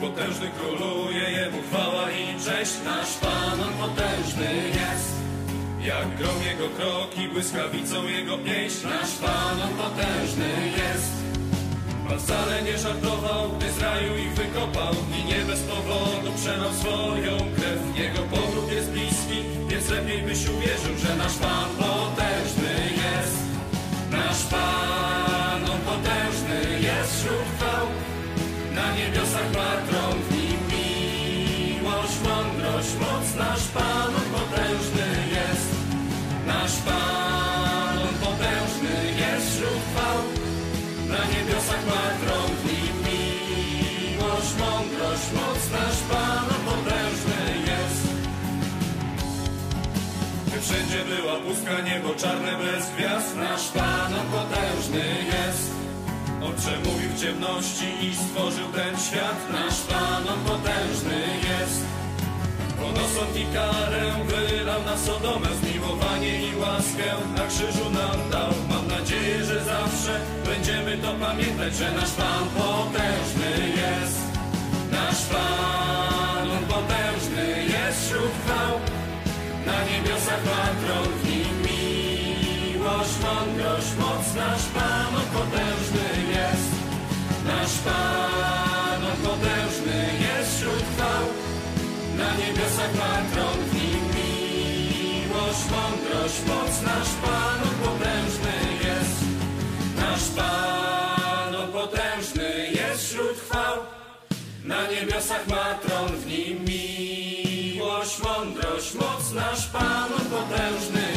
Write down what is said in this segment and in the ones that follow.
potężny króluje, Jemu chwała i cześć. Nasz Pan, On potężny jest. Jak grom Jego kroki, błyskawicą Jego pieśń. Nasz Pan, On potężny jest. Pan wcale nie żartował, gdy z raju ich wykopał i nie bez powodu przelał swoją krew. Jego powrót jest bliski, więc lepiej byś uwierzył, że nasz Pan potężny jest. Nasz Pan, niebiosach patron w nim miłość, mądrość, moc. Nasz Pan, On potężny jest. Nasz Pan, On potężny jest wśród chwał. Na niebiosach patron w nim miłość, mądrość, moc. Nasz Pan, On potężny jest. Wszędzie była pustka, niebo czarne bez gwiazd, nasz Pan, On potężny jest. On przemówił w ciemności i stworzył ten świat, nasz Pan, On potężny jest. On i karę wylał na Sodomę, zmiłowanie i łaskę na krzyżu nam dał. Mam nadzieję, że zawsze będziemy to pamiętać, że nasz Pan potężny jest. Nasz Pan, On potężny jest wśród chwał. Na niebiosach patron w nim miłość, mądrość, moc. Nasz Pan, On potężny. Nasz Pan, On potężny jest wśród chwał. Na niebiosach patron w nim miłość, mądrość, moc. Nasz Pan, On potężny jest. Nasz Pan, On potężny jest wśród chwał. Na niebiosach matron w nim miłość, mądrość, moc. Nasz Pan, On potężny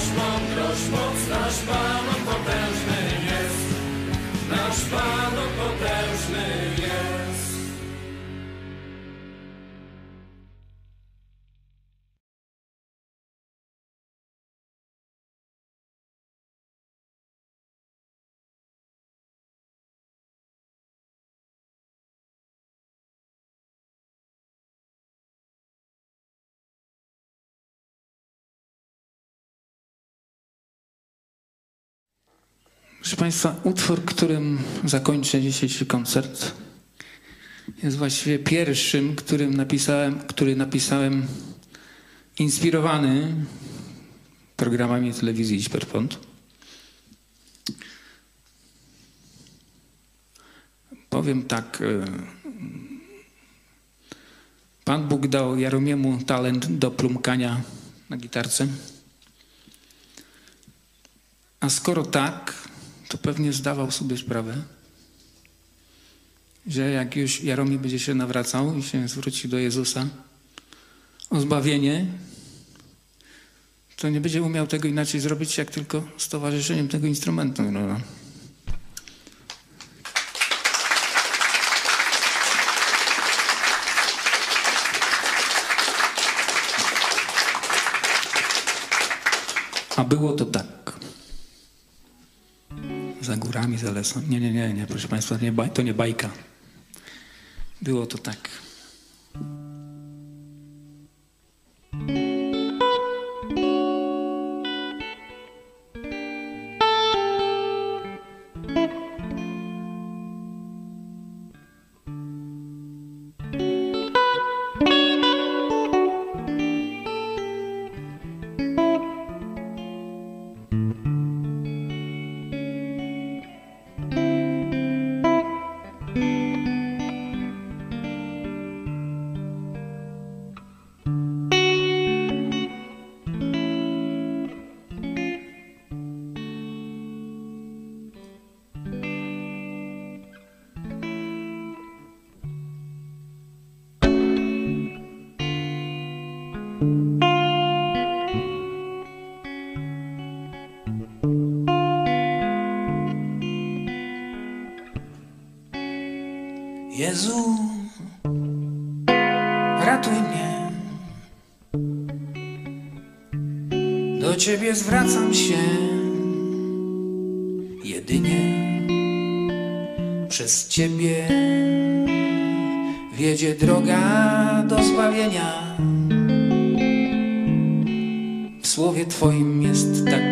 miłość, mądrość, moc. Nasz Pan, potężny jest. Nasz Pan, potężny jest. Proszę Państwa, utwór, którym zakończę dzisiejszy koncert, jest właściwie pierwszym, którym napisałem, który napisałem inspirowany programami telewizji Iśperpont. Powiem tak. e, Pan Bóg dał Jaromiemu talent do plumkania na gitarce. A skoro tak, to pewnie zdawał sobie sprawę, że jak już Jaromir będzie się nawracał i się zwróci do Jezusa o zbawienie, to nie będzie umiał tego inaczej zrobić, jak tylko z towarzyszeniem tego instrumentu. No, no. A było to tak. Za górami, za lesem. Nie, nie, nie, nie, proszę Państwa, nie, to nie bajka. Było to tak. Ciebie zwracam się jedynie przez Ciebie wiedzie droga do zbawienia. W słowie Twoim jest tak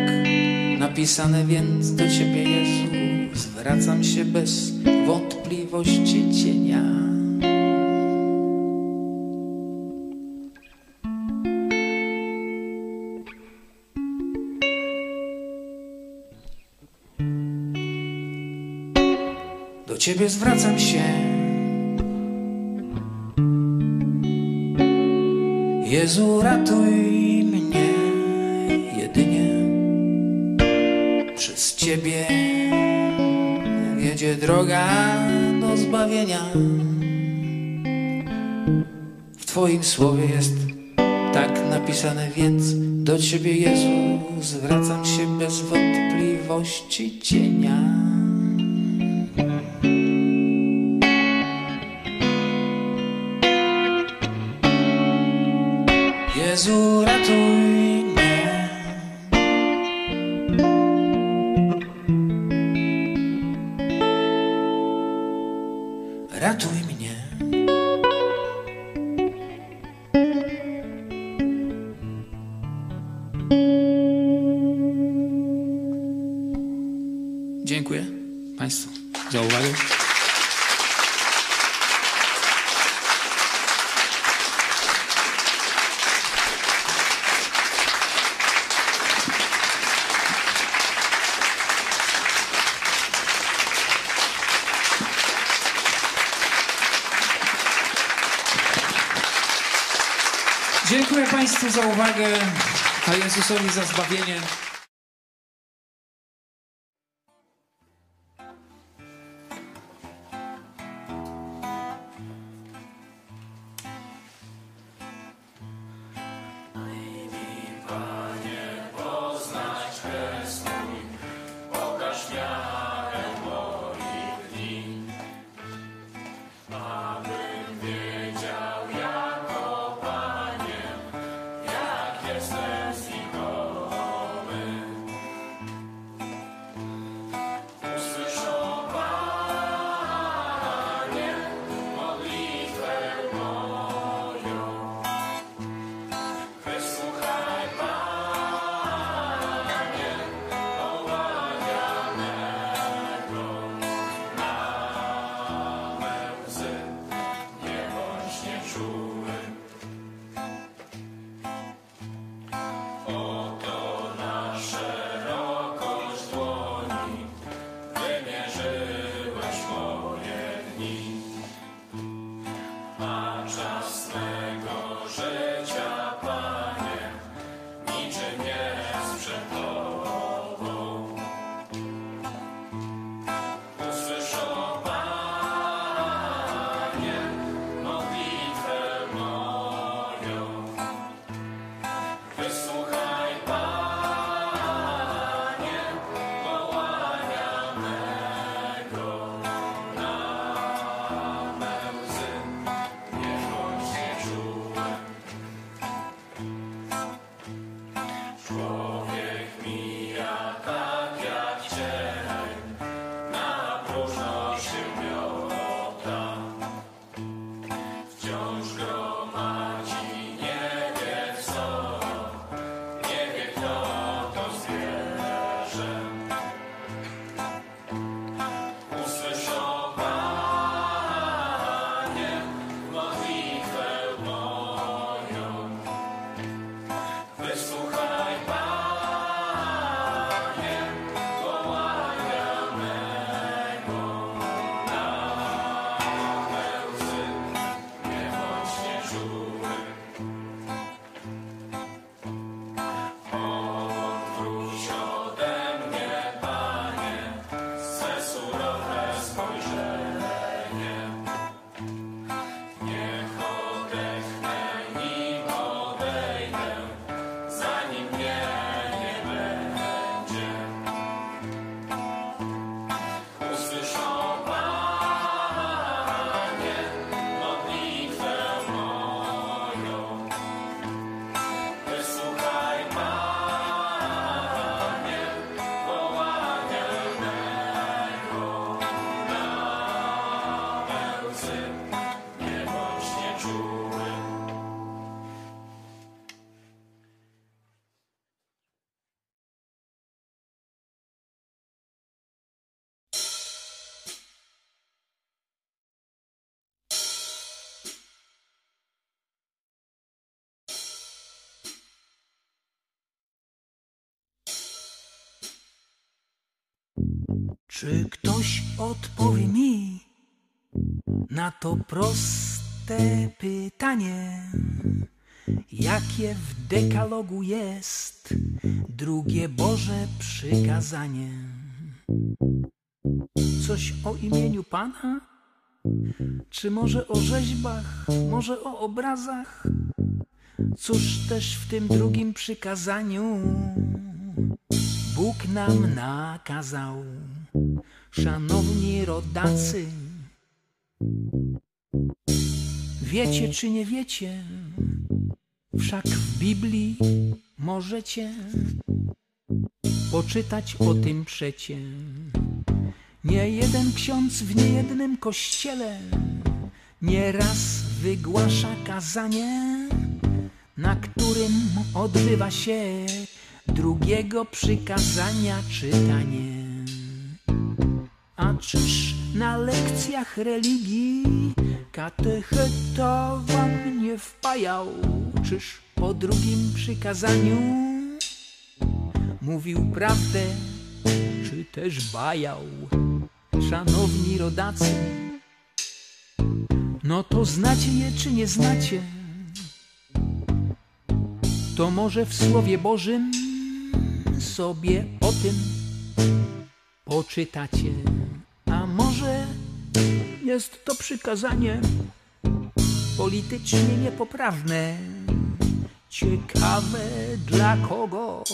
napisane, więc do Ciebie, Jezu, zwracam się bez wątpliwości cienia. Ciebie zwracam się. Jezu, ratuj mnie jedynie przez Ciebie wiedzie droga do zbawienia. W Twoim słowie jest tak napisane, więc do Ciebie, Jezu, zwracam się bez wątpliwości cienia. Jezusowi za zbawienie. Czy ktoś odpowie mi na to proste pytanie? Jakie w dekalogu jest drugie Boże przykazanie? Coś o imieniu Pana? Czy może o rzeźbach, może o obrazach? Cóż też w tym drugim przykazaniu Bóg nam nakazał, szanowni rodacy. Wiecie czy nie wiecie, wszak w Biblii możecie poczytać o tym przecie. Nie jeden ksiądz w niejednym kościele nieraz wygłasza kazanie, na którym odbywa się drugiego przykazania czytanie. A czyż na lekcjach religii katecheta wam nie wpajał? Czyż po drugim przykazaniu mówił prawdę, czy też bajał? Szanowni rodacy, no to znacie je czy nie znacie? To może w Słowie Bożym sobie o tym poczytacie. A może jest to przykazanie politycznie niepoprawne, ciekawe dla kogo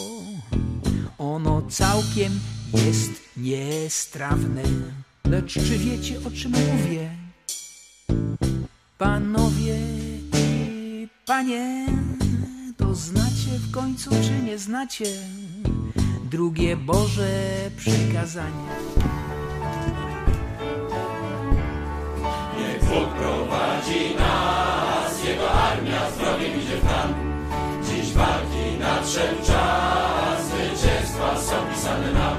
ono całkiem jest niestrawne. Lecz czy wiecie o czym mówię? Panowie i panie, to znacie w końcu czy nie znacie drugie Boże przykazanie? Niech Bóg prowadzi nas, Jego armia zdrowiem idzie w tam. Dziś walki nadszedł czas, zwycięstwa są pisane nam.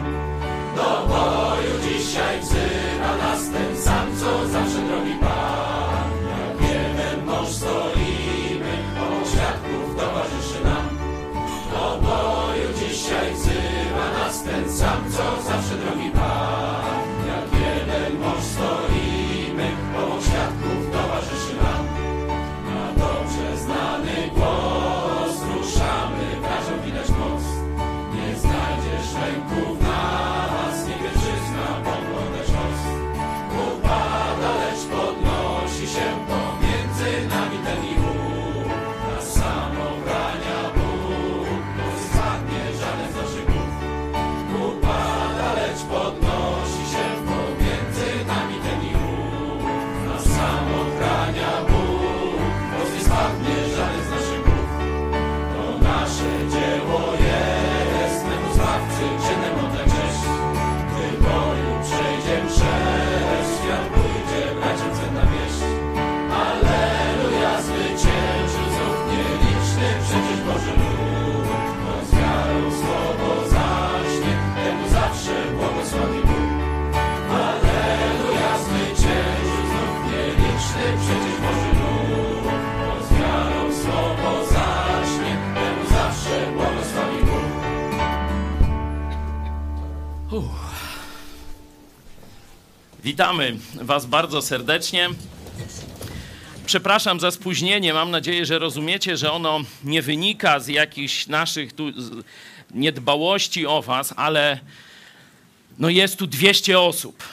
Do boju dzisiaj wzywa nas ten sam, co zawsze drogi Pan. Sam, co zawsze drogi Witamy Was bardzo serdecznie. Przepraszam za spóźnienie. Mam nadzieję, że rozumiecie, że ono nie wynika z jakichś naszych tu niedbałości o Was, ale no jest tu 200 osób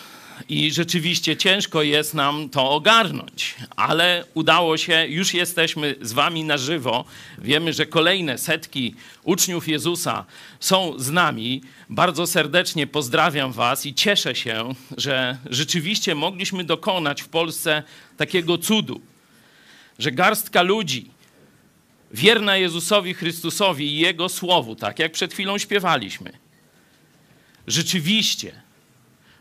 i rzeczywiście ciężko jest nam to ogarnąć, ale udało się, już jesteśmy z Wami na żywo. Wiemy, że kolejne setki uczniów Jezusa są z nami. Bardzo serdecznie pozdrawiam Was i cieszę się, że rzeczywiście mogliśmy dokonać w Polsce takiego cudu, że garstka ludzi wierna Jezusowi Chrystusowi i Jego Słowu, tak jak przed chwilą śpiewaliśmy, rzeczywiście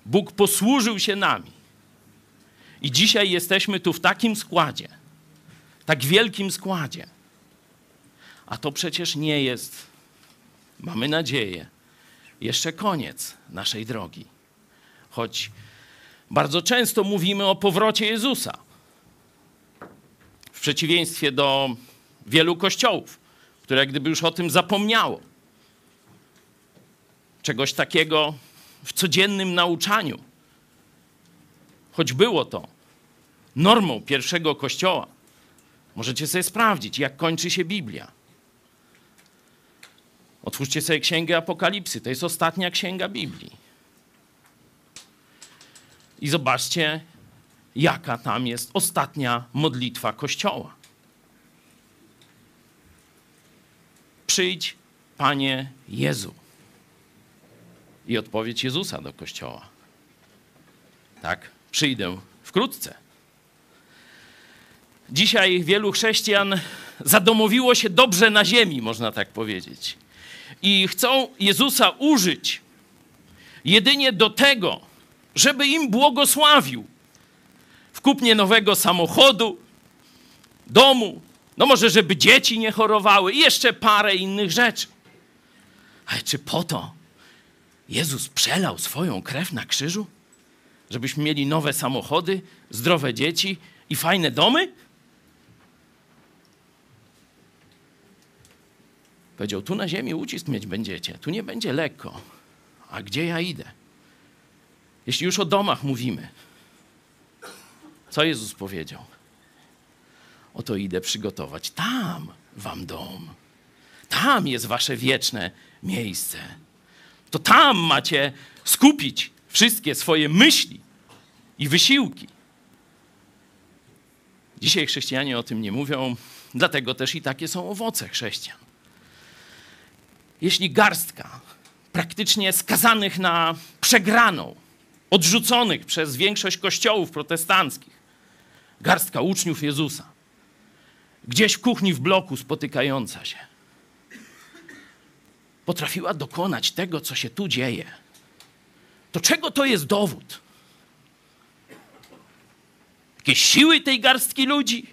Bóg posłużył się nami. I dzisiaj jesteśmy tu w takim składzie, tak wielkim składzie. A to przecież nie jest, mamy nadzieję, jeszcze koniec naszej drogi. Choć bardzo często mówimy o powrocie Jezusa. W przeciwieństwie do wielu kościołów, które gdyby już o tym zapomniało. Czegoś takiego w codziennym nauczaniu. Choć było to normą pierwszego kościoła. Możecie sobie sprawdzić, jak kończy się Biblia. Otwórzcie sobie Księgę Apokalipsy. To jest ostatnia księga Biblii. I zobaczcie, jaka tam jest ostatnia modlitwa Kościoła. Przyjdź, Panie Jezu. I odpowiedź Jezusa do Kościoła. Tak, przyjdę wkrótce. Dzisiaj wielu chrześcijan zadomowiło się dobrze na ziemi, można tak powiedzieć. I chcą Jezusa użyć jedynie do tego, żeby im błogosławił w kupnie nowego samochodu, domu, no może żeby dzieci nie chorowały i jeszcze parę innych rzeczy. Ale czy po to Jezus przelał swoją krew na krzyżu? Żebyśmy mieli nowe samochody, zdrowe dzieci i fajne domy? Powiedział, tu na ziemi ucisk mieć będziecie, tu nie będzie lekko. A gdzie ja idę? Jeśli już o domach mówimy, co Jezus powiedział? Oto idę przygotować tam wam dom. Tam jest wasze wieczne miejsce. To tam macie skupić wszystkie swoje myśli i wysiłki. Dzisiaj chrześcijanie o tym nie mówią, dlatego też i takie są owoce chrześcijan. Jeśli garstka praktycznie skazanych na przegraną, odrzuconych przez większość kościołów protestanckich, garstka uczniów Jezusa, gdzieś w kuchni w bloku spotykająca się, potrafiła dokonać tego, co się tu dzieje, to czego to jest dowód? Jakieś siły tej garstki ludzi?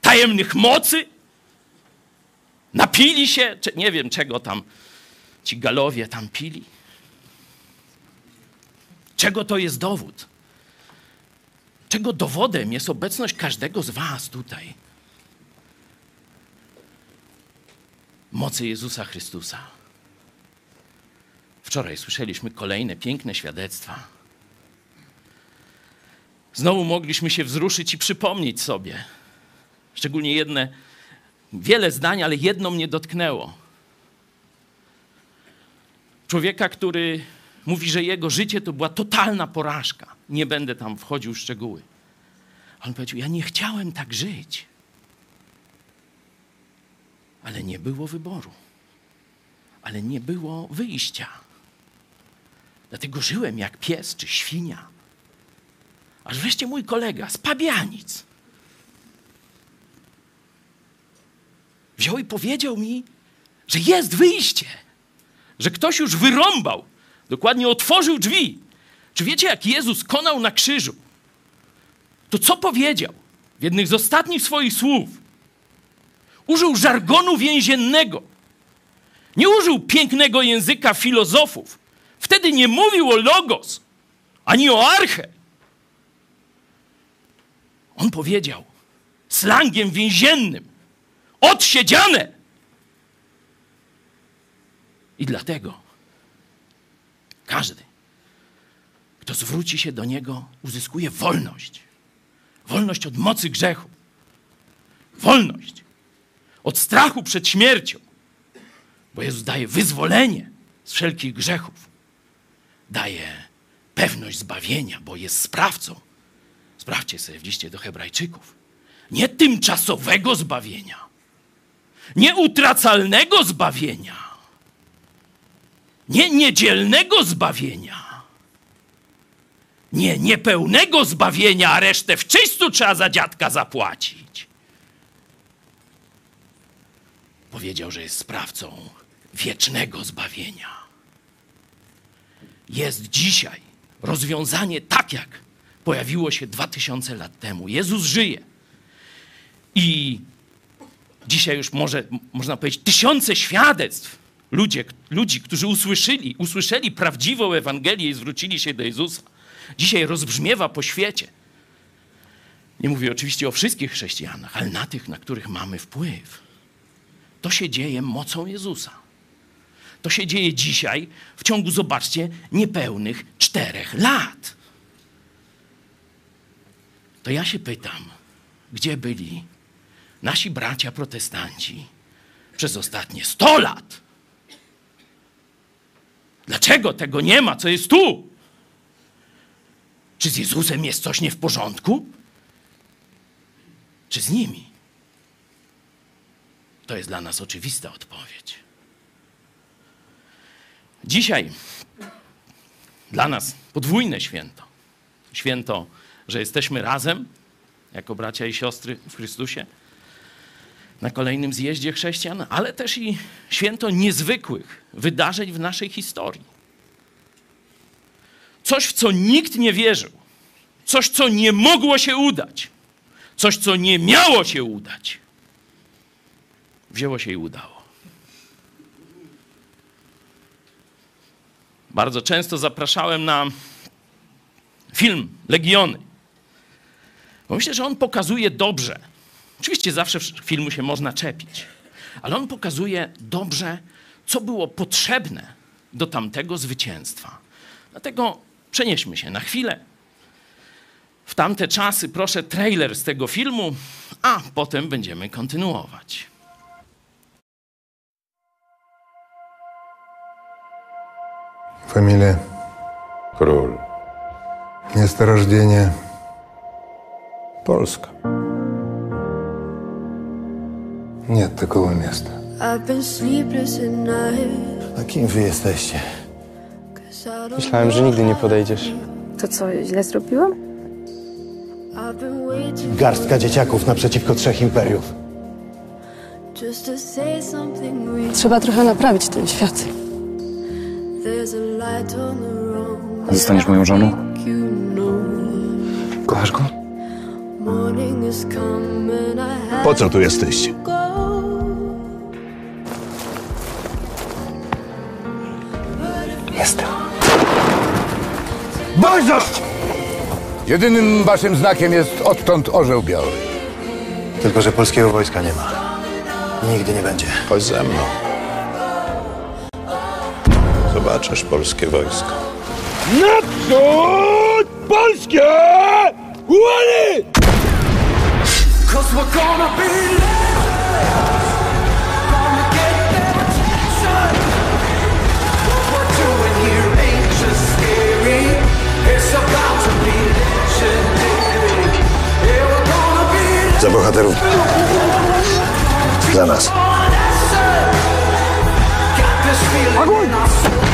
Tajemnych mocy? Napili się? Czy, nie wiem, czego tam ci galowie tam pili. Czego to jest dowód? Czego dowodem jest obecność każdego z Was tutaj? Mocy Jezusa Chrystusa. Wczoraj słyszeliśmy kolejne piękne świadectwa. Znowu mogliśmy się wzruszyć i przypomnieć sobie, szczególnie jedne, wiele zdań, ale jedno mnie dotknęło. Człowieka, który mówi, że jego życie to była totalna porażka. Nie będę tam wchodził w szczegóły. On powiedział: Ja nie chciałem tak żyć, ale nie było wyboru, ale nie było wyjścia. Dlatego żyłem jak pies czy świnia. Aż wreszcie mój kolega z Pabianic wziął i powiedział mi, że jest wyjście, że ktoś już wyrąbał, dokładnie otworzył drzwi. Czy wiecie, jak Jezus konał na krzyżu? To co powiedział w jednych z ostatnich swoich słów? Użył żargonu więziennego. Nie użył pięknego języka filozofów. Wtedy nie mówił o logos, ani o arche. On powiedział slangiem więziennym: odsiedziane. I dlatego każdy, kto zwróci się do Niego, uzyskuje wolność. Wolność od mocy grzechu. Wolność od strachu przed śmiercią. Bo Jezus daje wyzwolenie z wszelkich grzechów. Daje pewność zbawienia, bo jest sprawcą. Sprawdźcie sobie w liście do Hebrajczyków. Nie tymczasowego zbawienia, nie utracalnego zbawienia, nie niedzielnego zbawienia, nie niepełnego zbawienia, a resztę w czystu trzeba za dziadka zapłacić. Powiedział, że jest sprawcą wiecznego zbawienia. Jest dzisiaj rozwiązanie tak, jak pojawiło się dwa tysiące lat temu. Jezus żyje. I dzisiaj już może, można powiedzieć, tysiące świadectw ludzie, ludzi, którzy usłyszeli, usłyszeli prawdziwą Ewangelię i zwrócili się do Jezusa. Dzisiaj rozbrzmiewa po świecie. Nie mówię oczywiście o wszystkich chrześcijanach, ale na tych, na których mamy wpływ. To się dzieje mocą Jezusa. To się dzieje dzisiaj w ciągu, zobaczcie, niepełnych czterech lat. To ja się pytam, gdzie byli nasi bracia protestanci przez ostatnie 100 lat? Dlaczego tego nie ma, co jest tu? Czy z Jezusem jest coś nie w porządku? Czy z nimi? To jest dla nas oczywista odpowiedź. Dzisiaj dla nas podwójne święto. Święto, że jesteśmy razem jako bracia i siostry w Chrystusie na kolejnym zjeździe chrześcijan, ale też i święto niezwykłych wydarzeń w naszej historii. Coś, w co nikt nie wierzył, coś, co nie mogło się udać, coś, co nie miało się udać, wzięło się i udało. Bardzo często zapraszałem na film Legiony. Bo myślę, że on pokazuje dobrze. Oczywiście zawsze filmu się można czepić, ale on pokazuje dobrze, co było potrzebne do tamtego zwycięstwa. Dlatego przenieśmy się na chwilę w tamte czasy. Proszę trailer z tego filmu, a potem będziemy kontynuować. Фамилия? Król. Место рождения? Polska. Нет такого места. I've been sleepless at night. A kim wy jesteście? 'cause I don't Myślałem, że nigdy nie podejdziesz. To co, źle zrobiłam? I've been waiting Garstka dzieciaków naprzeciwko trzech imperiów. just to say something real. Trzeba trochę naprawić ten świat. Zostaniesz moją żoną? You know, Kochasz go? morning is coming. I have Po co tu go. Jestem. Wolność! Jedynym waszym znakiem jest odtąd orzeł biały. Tylko, że polskiego wojska nie ma. Nigdy nie będzie. Chodź ze mną. Zobaczysz polskie wojsko. Naprzód! Polskie! Łany! Za bohaterów. Za nas. Got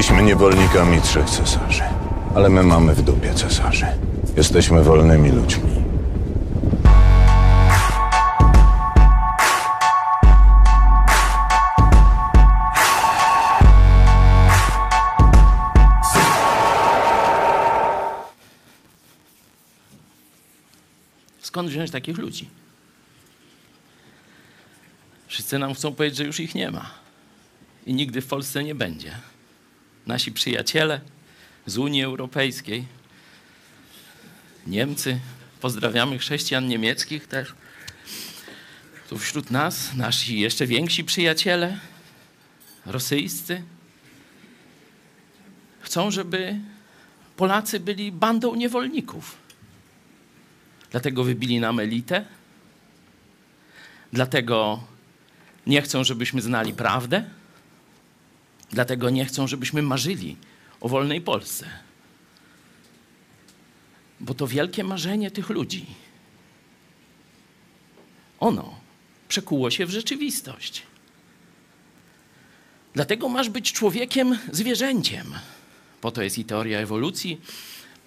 Byliśmy niewolnikami trzech cesarzy. Ale my mamy w dupie cesarzy. Jesteśmy wolnymi ludźmi. Skąd wziąć takich ludzi? Wszyscy nam chcą powiedzieć, że już ich nie ma. I nigdy w Polsce nie będzie. Nasi przyjaciele z Unii Europejskiej, Niemcy, pozdrawiamy chrześcijan niemieckich też. Tu wśród nas nasi jeszcze więksi przyjaciele, rosyjscy, chcą, żeby Polacy byli bandą niewolników. Dlatego wybili nam elitę. Dlatego nie chcą, żebyśmy znali prawdę. Dlatego nie chcą, żebyśmy marzyli o wolnej Polsce. Bo to wielkie marzenie tych ludzi. Ono przekuło się w rzeczywistość. Dlatego masz być człowiekiem zwierzęciem. Po to jest i teoria ewolucji,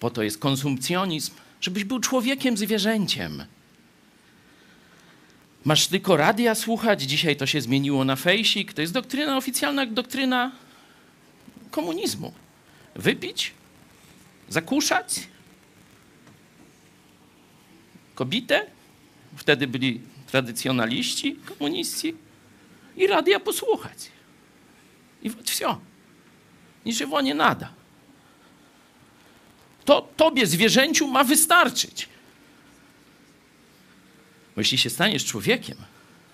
po to jest konsumpcjonizm, żebyś był człowiekiem zwierzęciem. Masz tylko radia słuchać, dzisiaj to się zmieniło na fejsik. To jest doktryna, oficjalna doktryna komunizmu. Wypić, zakuszać, kobietę, wtedy byli tradycjonaliści, komuniści, i radia posłuchać. I вот все. Niczego nie nada. To tobie, zwierzęciu, ma wystarczyć. Bo jeśli się staniesz człowiekiem,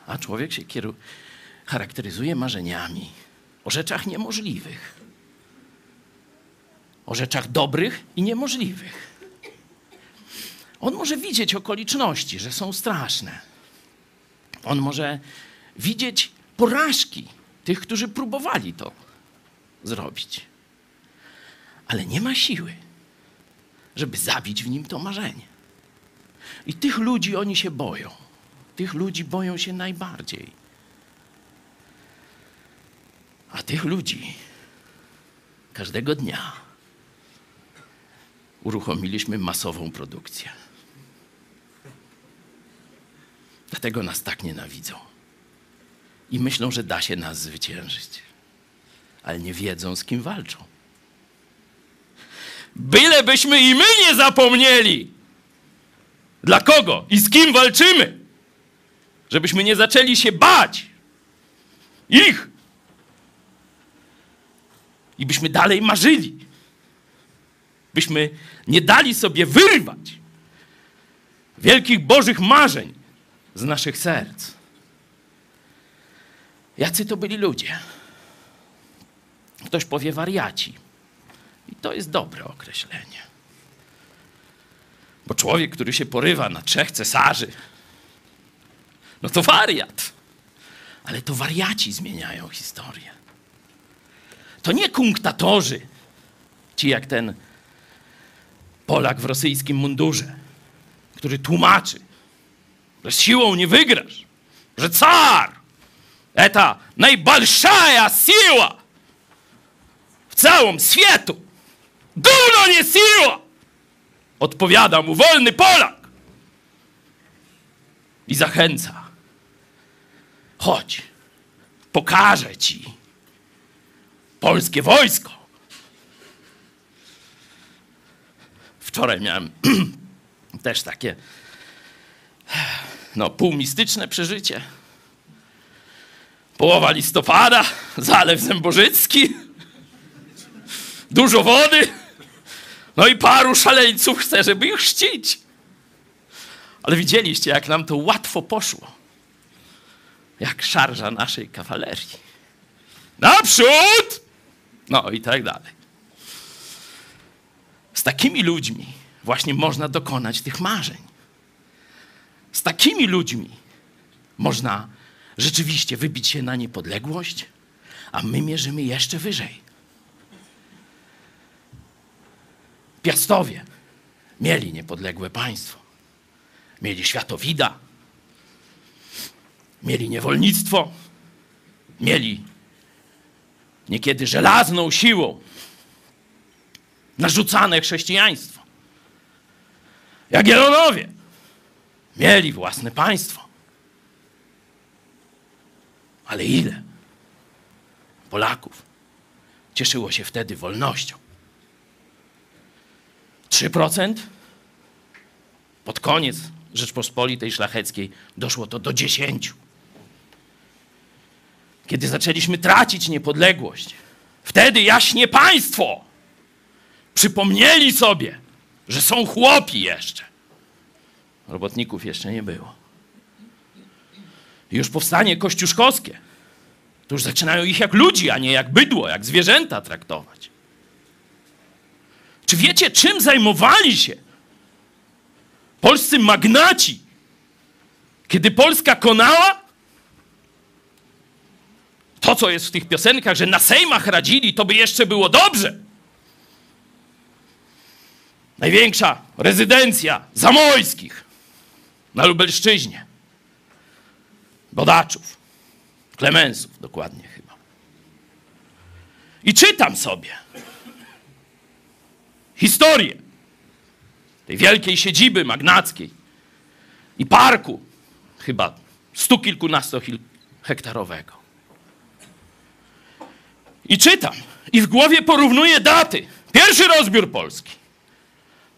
a człowiek się kieru, charakteryzuje marzeniami o rzeczach niemożliwych, o rzeczach dobrych i niemożliwych. On może widzieć okoliczności, że są straszne. On może widzieć porażki tych, którzy próbowali to zrobić. Ale nie ma siły, żeby zabić w nim to marzenie. I tych ludzi oni się boją. Tych ludzi boją się najbardziej. A tych ludzi każdego dnia uruchomiliśmy masową produkcję. Dlatego nas tak nienawidzą. I myślą, że da się nas zwyciężyć. Ale nie wiedzą, z kim walczą. Bylebyśmy i my nie zapomnieli, dla kogo i z kim walczymy, żebyśmy nie zaczęli się bać ich i byśmy dalej marzyli, byśmy nie dali sobie wyrwać wielkich Bożych marzeń z naszych serc. Jacy to byli ludzie? Ktoś powie wariaci. I to jest dobre określenie. Bo człowiek, który się porywa na trzech cesarzy, no to wariat. Ale to wariaci zmieniają historię. To nie kunktatorzy, ci jak ten Polak w rosyjskim mundurze, który tłumaczy, że siłą nie wygrasz, że car to najbalszaja siła w całym świecie. Dużo nie siła! Odpowiada mu wolny Polak i zachęca. Chodź, pokażę ci polskie wojsko. Wczoraj miałem też takie no, półmistyczne przeżycie. Połowa listopada, Zalew Zębożycki, dużo wody, no i paru szaleńców chce, żeby ich chrzcić. Ale widzieliście, jak nam to łatwo poszło. Jak szarża naszej kawalerii. Naprzód! No i tak dalej. Z takimi ludźmi właśnie można dokonać tych marzeń. Z takimi ludźmi można rzeczywiście wybić się na niepodległość, a my mierzymy jeszcze wyżej. Piastowie mieli niepodległe państwo. Mieli światowida, mieli niewolnictwo, mieli niekiedy żelazną siłą narzucane chrześcijaństwo. Jagiellonowie mieli własne państwo. Ale ile Polaków cieszyło się wtedy wolnością? 3%? Pod koniec Rzeczpospolitej Szlacheckiej doszło to do 10. Kiedy zaczęliśmy tracić niepodległość, wtedy jaśnie państwo przypomnieli sobie, że są chłopi jeszcze. Robotników jeszcze nie było. Już powstanie kościuszkowskie. To już zaczynają ich jak ludzi, a nie jak bydło, jak zwierzęta traktować. Czy wiecie, czym zajmowali się polscy magnaci, kiedy Polska konała? To, co jest w tych piosenkach, że na sejmach radzili, to by jeszcze było dobrze. Największa rezydencja Zamojskich na Lubelszczyźnie. Bodaczów, Klemensów dokładnie chyba. I czytam sobie historię tej wielkiej siedziby magnackiej i parku, chyba stu kilkunastu hektarowego. I czytam, i w głowie porównuję daty. Pierwszy rozbiór Polski.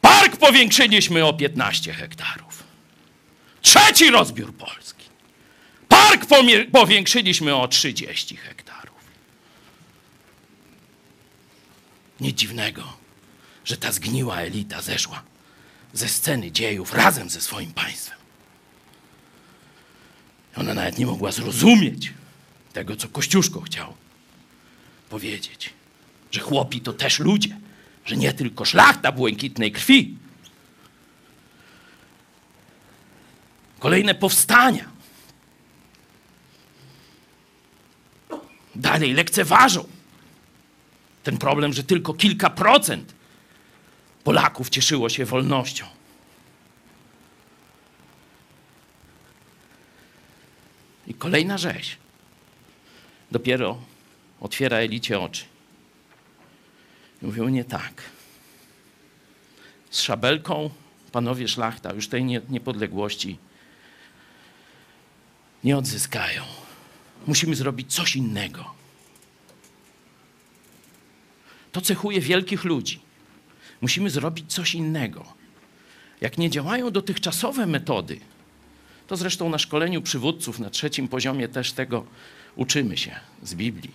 Park powiększyliśmy o 15 hektarów. Trzeci rozbiór Polski. Park powiększyliśmy o 30 hektarów. Nic dziwnego, że ta zgniła elita zeszła ze sceny dziejów razem ze swoim państwem. Ona nawet nie mogła zrozumieć tego, co Kościuszko chciał powiedzieć. Że chłopi to też ludzie, że nie tylko szlachta błękitnej krwi. Kolejne powstania. Dalej lekceważą ten problem, że tylko kilka procent Polaków cieszyło się wolnością. I kolejna rzeź dopiero otwiera elicie oczy. I mówią nie tak. Z szabelką panowie szlachta już tej nie, niepodległości nie odzyskają. Musimy zrobić coś innego. To cechuje wielkich ludzi. Musimy zrobić coś innego. Jak nie działają dotychczasowe metody, to zresztą na szkoleniu przywódców na trzecim poziomie też tego uczymy się z Biblii.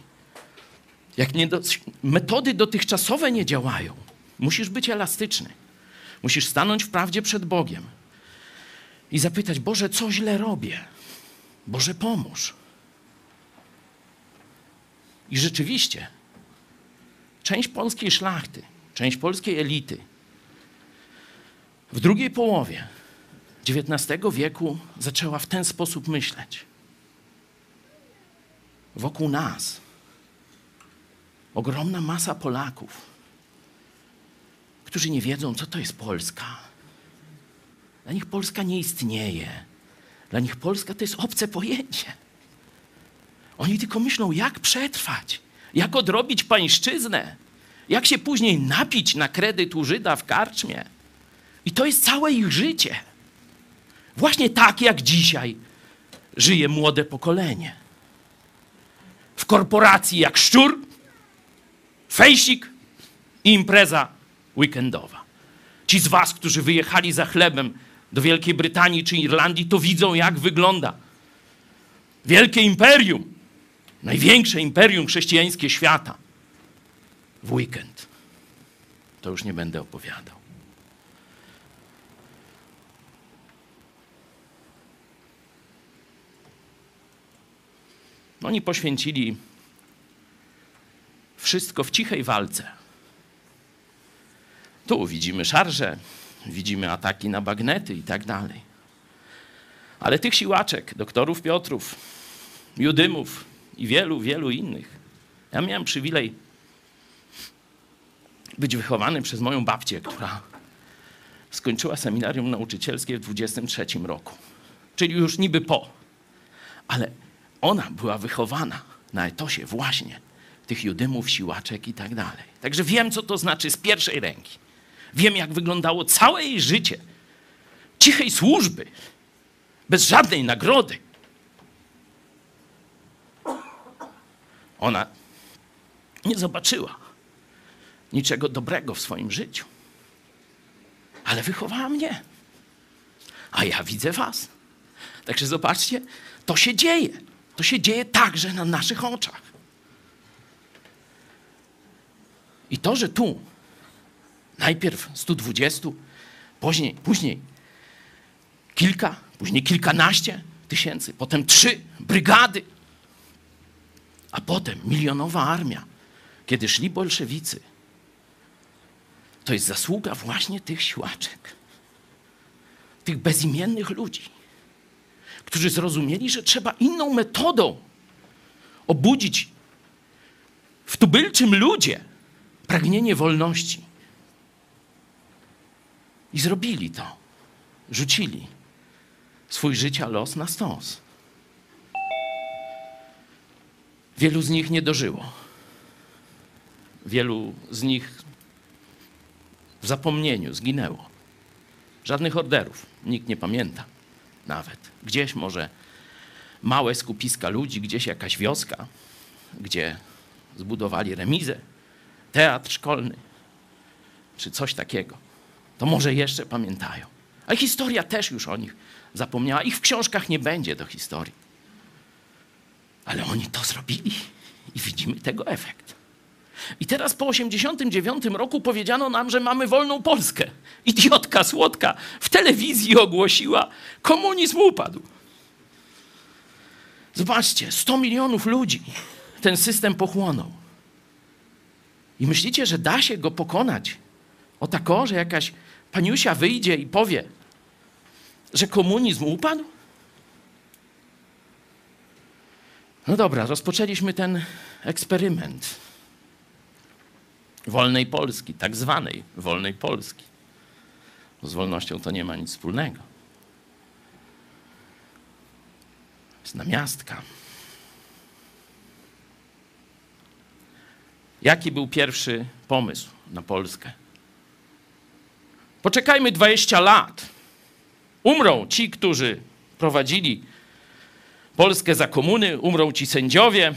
Jak do, metody dotychczasowe nie działają, musisz być elastyczny. Musisz stanąć w prawdzie przed Bogiem i zapytać: Boże, co źle robię? Boże, pomóż. I rzeczywiście, część polskiej szlachty, część polskiej elity w drugiej połowie XIX wieku zaczęła w ten sposób myśleć. Wokół nas ogromna masa Polaków, którzy nie wiedzą, co to jest Polska. Dla nich Polska nie istnieje. Dla nich Polska to jest obce pojęcie. Oni tylko myślą, jak przetrwać, jak odrobić pańszczyznę, jak się później napić na kredyt u Żyda w karczmie. I to jest całe ich życie. Właśnie tak jak dzisiaj żyje młode pokolenie. W korporacji jak szczur, fejsik i impreza weekendowa. Ci z was, którzy wyjechali za chlebem do Wielkiej Brytanii czy Irlandii, to widzą, jak wygląda wielkie imperium, największe imperium chrześcijańskie świata w weekend. To już nie będę opowiadał. Oni poświęcili wszystko w cichej walce. Tu widzimy szarże, widzimy ataki na bagnety i tak dalej. Ale tych siłaczek, doktorów Piotrów, Judymów i wielu, wielu innych. Ja miałem przywilej być wychowany przez moją babcię, która skończyła seminarium nauczycielskie w 23 roku. Czyli już niby po. Ale ona była wychowana na etosie właśnie tych judymów, siłaczek i tak dalej. Także wiem, co to znaczy z pierwszej ręki. Wiem, jak wyglądało całe jej życie cichej służby, bez żadnej nagrody. Ona nie zobaczyła niczego dobrego w swoim życiu, ale wychowała mnie. A ja widzę Was. Także zobaczcie, to się dzieje. To się dzieje także na naszych oczach. I to, że tu najpierw 120, później, później kilka, później kilkanaście tysięcy, potem trzy brygady, a potem milionowa armia, kiedy szli bolszewicy, to jest zasługa właśnie tych siłaczek, tych bezimiennych ludzi, którzy zrozumieli, że trzeba inną metodą obudzić w tubylczym ludzie pragnienie wolności. I zrobili to. Rzucili swój życia los na stos. Wielu z nich nie dożyło. Wielu z nich w zapomnieniu zginęło. Żadnych orderów. Nikt nie pamięta nawet. Gdzieś może małe skupiska ludzi, gdzieś jakaś wioska, gdzie zbudowali remizę, teatr szkolny, czy coś takiego. To może jeszcze pamiętają. A historia też już o nich zapomniała. Ich w książkach nie będzie do historii. Ale oni to zrobili i widzimy tego efekt. I teraz po 89 roku powiedziano nam, że mamy wolną Polskę. Idiotka słodka w telewizji ogłosiła, komunizm upadł. Zobaczcie, 100 milionów ludzi ten system pochłonął. I myślicie, że da się go pokonać? O tako, że jakaś paniusia wyjdzie i powie, że komunizm upadł? No dobra, rozpoczęliśmy ten eksperyment wolnej Polski, tak zwanej wolnej Polski. Z wolnością to nie ma nic wspólnego. Jest namiastka. Jaki był pierwszy pomysł na Polskę? Poczekajmy 20 lat. Umrą ci, którzy prowadzili Polskę za komuny, umrą ci sędziowie,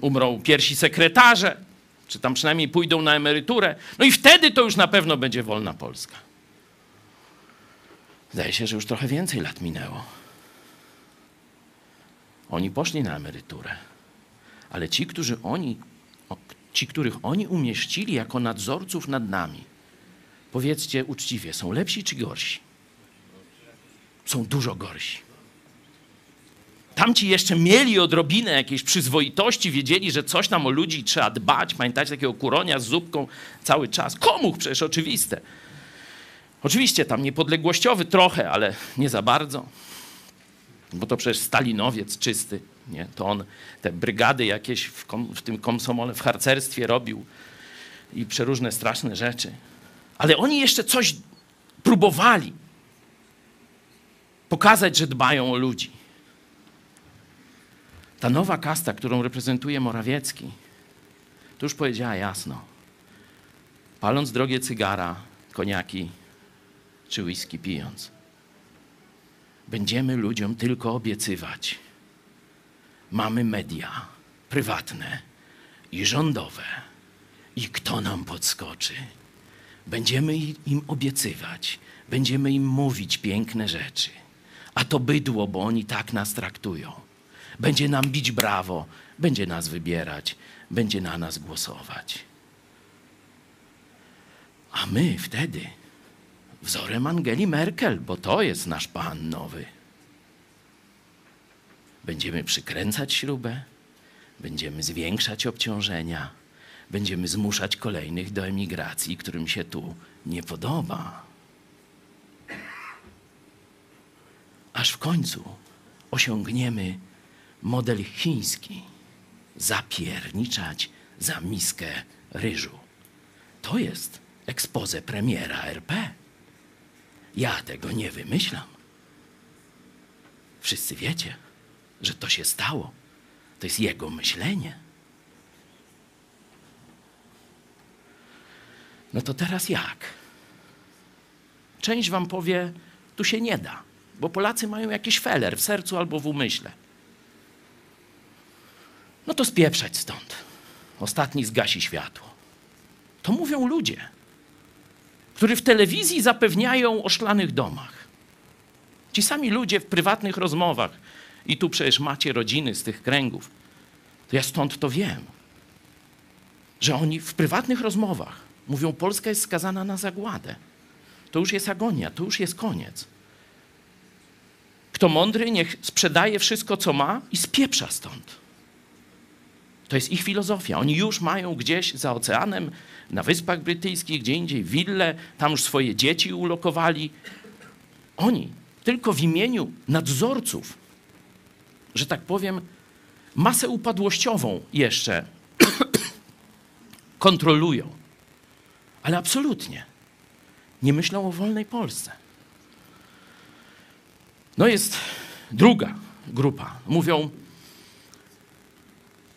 umrą pierwsi sekretarze, czy tam przynajmniej pójdą na emeryturę. No i wtedy to już na pewno będzie wolna Polska. Zdaje się, że już trochę więcej lat minęło. Oni poszli na emeryturę, ale ci, którzy oni, ci, których oni umieścili jako nadzorców nad nami, powiedzcie uczciwie, są lepsi czy gorsi? Są dużo gorsi. Tamci jeszcze mieli odrobinę jakiejś przyzwoitości, wiedzieli, że coś tam o ludzi trzeba dbać. Pamiętacie takiego kuronia z zupką cały czas? Komuch przecież oczywiste. Oczywiście tam niepodległościowy trochę, ale nie za bardzo. Bo to przecież stalinowiec czysty. Nie? To on te brygady jakieś w, kom, w tym komsomole, w harcerstwie robił i przeróżne straszne rzeczy. Ale oni jeszcze coś próbowali pokazać, że dbają o ludzi. Ta nowa kasta, którą reprezentuje Morawiecki, to już powiedziała jasno. Paląc drogie cygara, koniaki czy whisky pijąc, będziemy ludziom tylko obiecywać. Mamy media prywatne i rządowe. I kto nam podskoczy? Będziemy im obiecywać, będziemy im mówić piękne rzeczy. A to bydło, bo oni tak nas traktują. Będzie nam bić brawo, będzie nas wybierać, będzie na nas głosować. A my wtedy wzorem Angeli Merkel, bo to jest nasz pan nowy. Będziemy przykręcać śrubę, będziemy zwiększać obciążenia, będziemy zmuszać kolejnych do emigracji, którym się tu nie podoba. Aż w końcu osiągniemy model chiński. Zapierniczać za miskę ryżu. To jest ekspozę premiera RP. Ja tego nie wymyślam. Wszyscy wiecie, że to się stało. To jest jego myślenie. No to teraz jak? Część wam powie, tu się nie da, bo Polacy mają jakiś feler w sercu albo w umyśle. No to spieprzać stąd. Ostatni zgasi światło. To mówią ludzie, którzy w telewizji zapewniają o szklanych domach. Ci sami ludzie w prywatnych rozmowach, i tu przecież macie rodziny z tych kręgów, to ja stąd to wiem, że oni w prywatnych rozmowach mówią, Polska jest skazana na zagładę. To już jest agonia, to już jest koniec. Kto mądry, niech sprzedaje wszystko, co ma i spieprza stąd. To jest ich filozofia. Oni już mają gdzieś za oceanem, na Wyspach Brytyjskich, gdzie indziej wille, tam już swoje dzieci ulokowali. Oni tylko w imieniu nadzorców, że tak powiem, masę upadłościową jeszcze kontrolują. Ale absolutnie nie myślą o wolnej Polsce. No jest druga grupa. Mówią,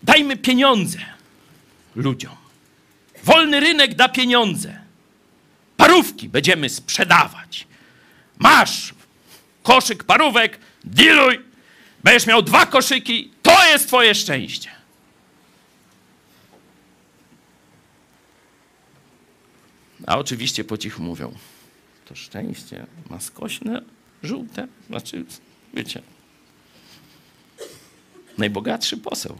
Dajmy pieniądze ludziom. Wolny rynek da pieniądze. Parówki będziemy sprzedawać. Masz koszyk parówek, diluj, będziesz miał dwa koszyki, to jest twoje szczęście. A oczywiście po cichu mówią, to szczęście ma skośne, żółte, znaczy, wiecie, najbogatszy poseł,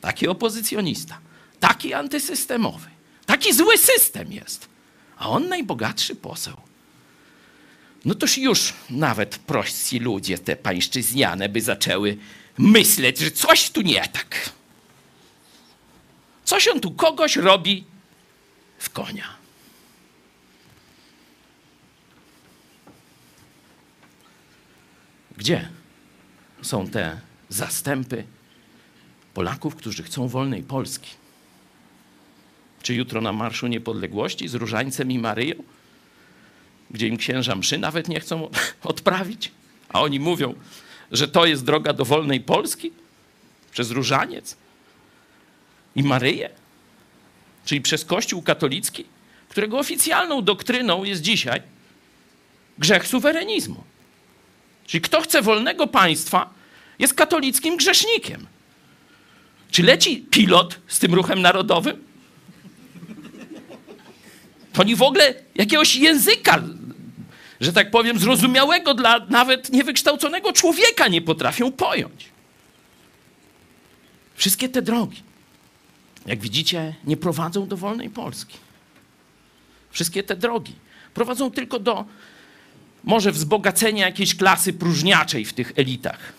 taki opozycjonista, taki antysystemowy, taki zły system jest, a on najbogatszy poseł. No toż już nawet prości ludzie, te pańszczyzniane, by zaczęły myśleć, że coś tu nie tak. Coś on tu kogoś robi w konia. Gdzie są te zastępy Polaków, którzy chcą wolnej Polski? Czy jutro na Marszu Niepodległości z Różańcem i Maryją, gdzie im księża mszy nawet nie chcą odprawić, a oni mówią, że to jest droga do wolnej Polski przez Różaniec i Maryję, czyli przez Kościół katolicki, którego oficjalną doktryną jest dzisiaj grzech suwerenizmu. Czyli kto chce wolnego państwa, jest katolickim grzesznikiem. Czy leci pilot z tym ruchem narodowym? To oni w ogóle jakiegoś języka, że tak powiem, zrozumiałego dla nawet niewykształconego człowieka nie potrafią pojąć. Wszystkie te drogi, jak widzicie, nie prowadzą do wolnej Polski. Wszystkie te drogi prowadzą tylko do może wzbogacenia jakiejś klasy próżniaczej w tych elitach.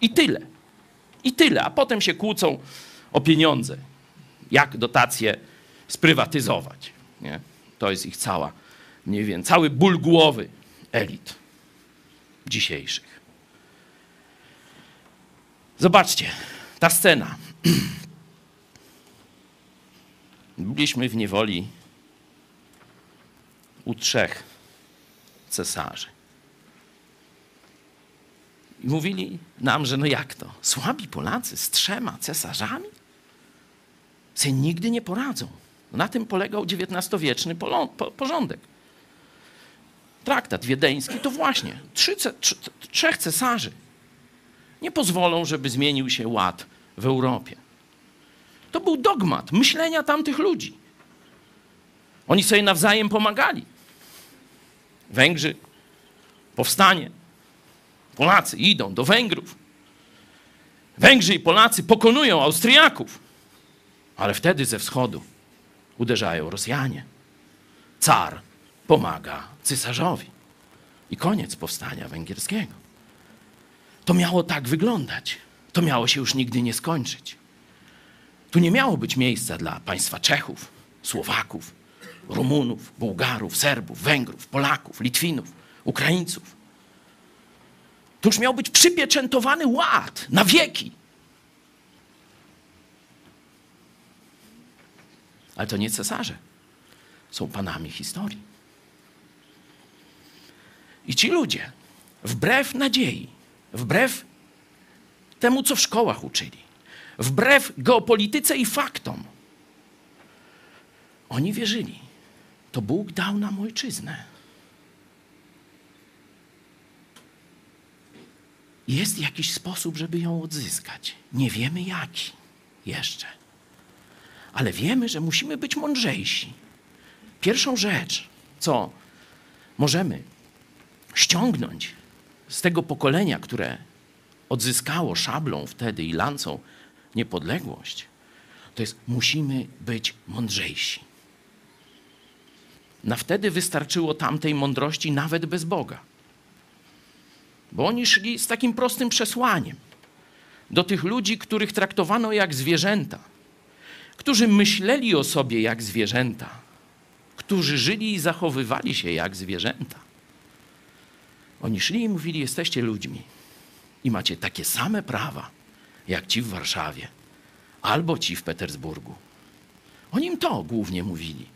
I tyle. I tyle. A potem się kłócą o pieniądze. Jak dotacje sprywatyzować. Nie? To jest ich cała, nie wiem, cały ból głowy elit dzisiejszych. Zobaczcie, ta scena. Byliśmy w niewoli u trzech cesarzy. I mówili nam, że no jak to? Słabi Polacy z trzema cesarzami? Se nigdy nie poradzą. Na tym polegał XIX-wieczny porządek. Traktat wiedeński to właśnie trzy, trzy, trzech cesarzy nie pozwolą, żeby zmienił się ład w Europie. To był dogmat myślenia tamtych ludzi. Oni sobie nawzajem pomagali. Węgrzy, powstanie. Polacy idą do Węgrów. Węgrzy i Polacy pokonują Austriaków, ale wtedy ze wschodu uderzają Rosjanie. Car pomaga cesarzowi. I koniec powstania węgierskiego. To miało tak wyglądać. To miało się już nigdy nie skończyć. Tu nie miało być miejsca dla państwa Czechów, Słowaków, Rumunów, Bułgarów, Serbów, Węgrów, Polaków, Litwinów, Ukraińców. Tu już miał być przypieczętowany ład na wieki. Ale to nie cesarze są panami historii. I ci ludzie, wbrew nadziei, wbrew temu, co w szkołach uczyli, wbrew geopolityce i faktom, oni wierzyli, to Bóg dał nam ojczyznę. Jest jakiś sposób, żeby ją odzyskać. Nie wiemy jaki jeszcze. Ale wiemy, że musimy być mądrzejsi. Pierwszą rzecz, co możemy ściągnąć z tego pokolenia, które odzyskało szablą wtedy i lancą niepodległość, to jest musimy być mądrzejsi. Na wtedy wystarczyło tamtej mądrości nawet bez Boga. Bo oni szli z takim prostym przesłaniem do tych ludzi, których traktowano jak zwierzęta, którzy myśleli o sobie jak zwierzęta, którzy żyli i zachowywali się jak zwierzęta. Oni szli i mówili: Jesteście ludźmi i macie takie same prawa jak ci w Warszawie albo ci w Petersburgu. Oni im to głównie mówili.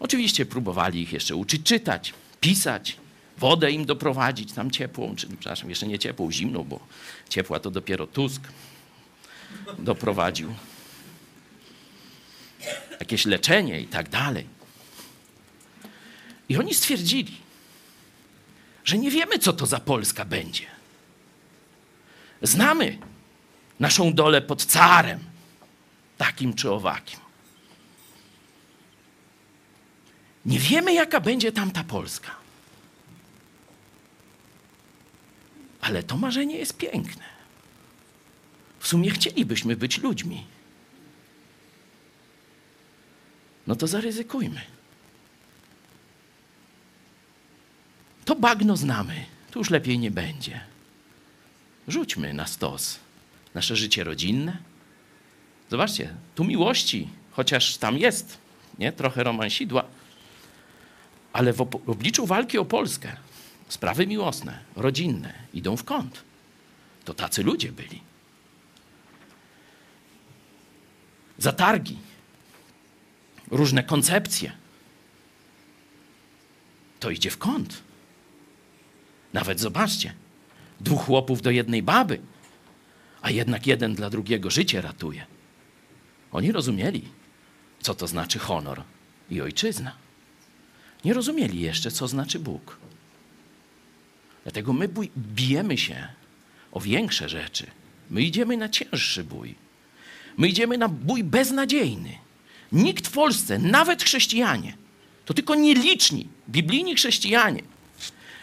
Oczywiście próbowali ich jeszcze uczyć czytać, pisać, wodę im doprowadzić, tam ciepłą, czy przepraszam, jeszcze nie ciepłą, zimną, bo ciepła to dopiero Tusk doprowadził. Jakieś leczenie i tak dalej. I oni stwierdzili, że nie wiemy, co to za Polska będzie. Znamy naszą dolę pod carem, takim czy owakim. Nie wiemy, jaka będzie tamta Polska. Ale to marzenie jest piękne. W sumie chcielibyśmy być ludźmi. No to zaryzykujmy. To bagno znamy, tu już lepiej nie będzie. Rzućmy na stos nasze życie rodzinne. Zobaczcie, tu miłości, chociaż tam jest nie? trochę romansidła, ale w obliczu walki o Polskę sprawy miłosne, rodzinne idą w kąt. To tacy ludzie byli. Zatargi, różne koncepcje. To idzie w kąt. Nawet zobaczcie, dwóch chłopów do jednej baby, a jednak jeden dla drugiego życie ratuje. Oni rozumieli, co to znaczy honor i ojczyzna. Nie rozumieli jeszcze, co znaczy Bóg. Dlatego my bijemy się o większe rzeczy. My idziemy na cięższy bój. My idziemy na bój beznadziejny. Nikt w Polsce, nawet chrześcijanie, to tylko nieliczni biblijni chrześcijanie,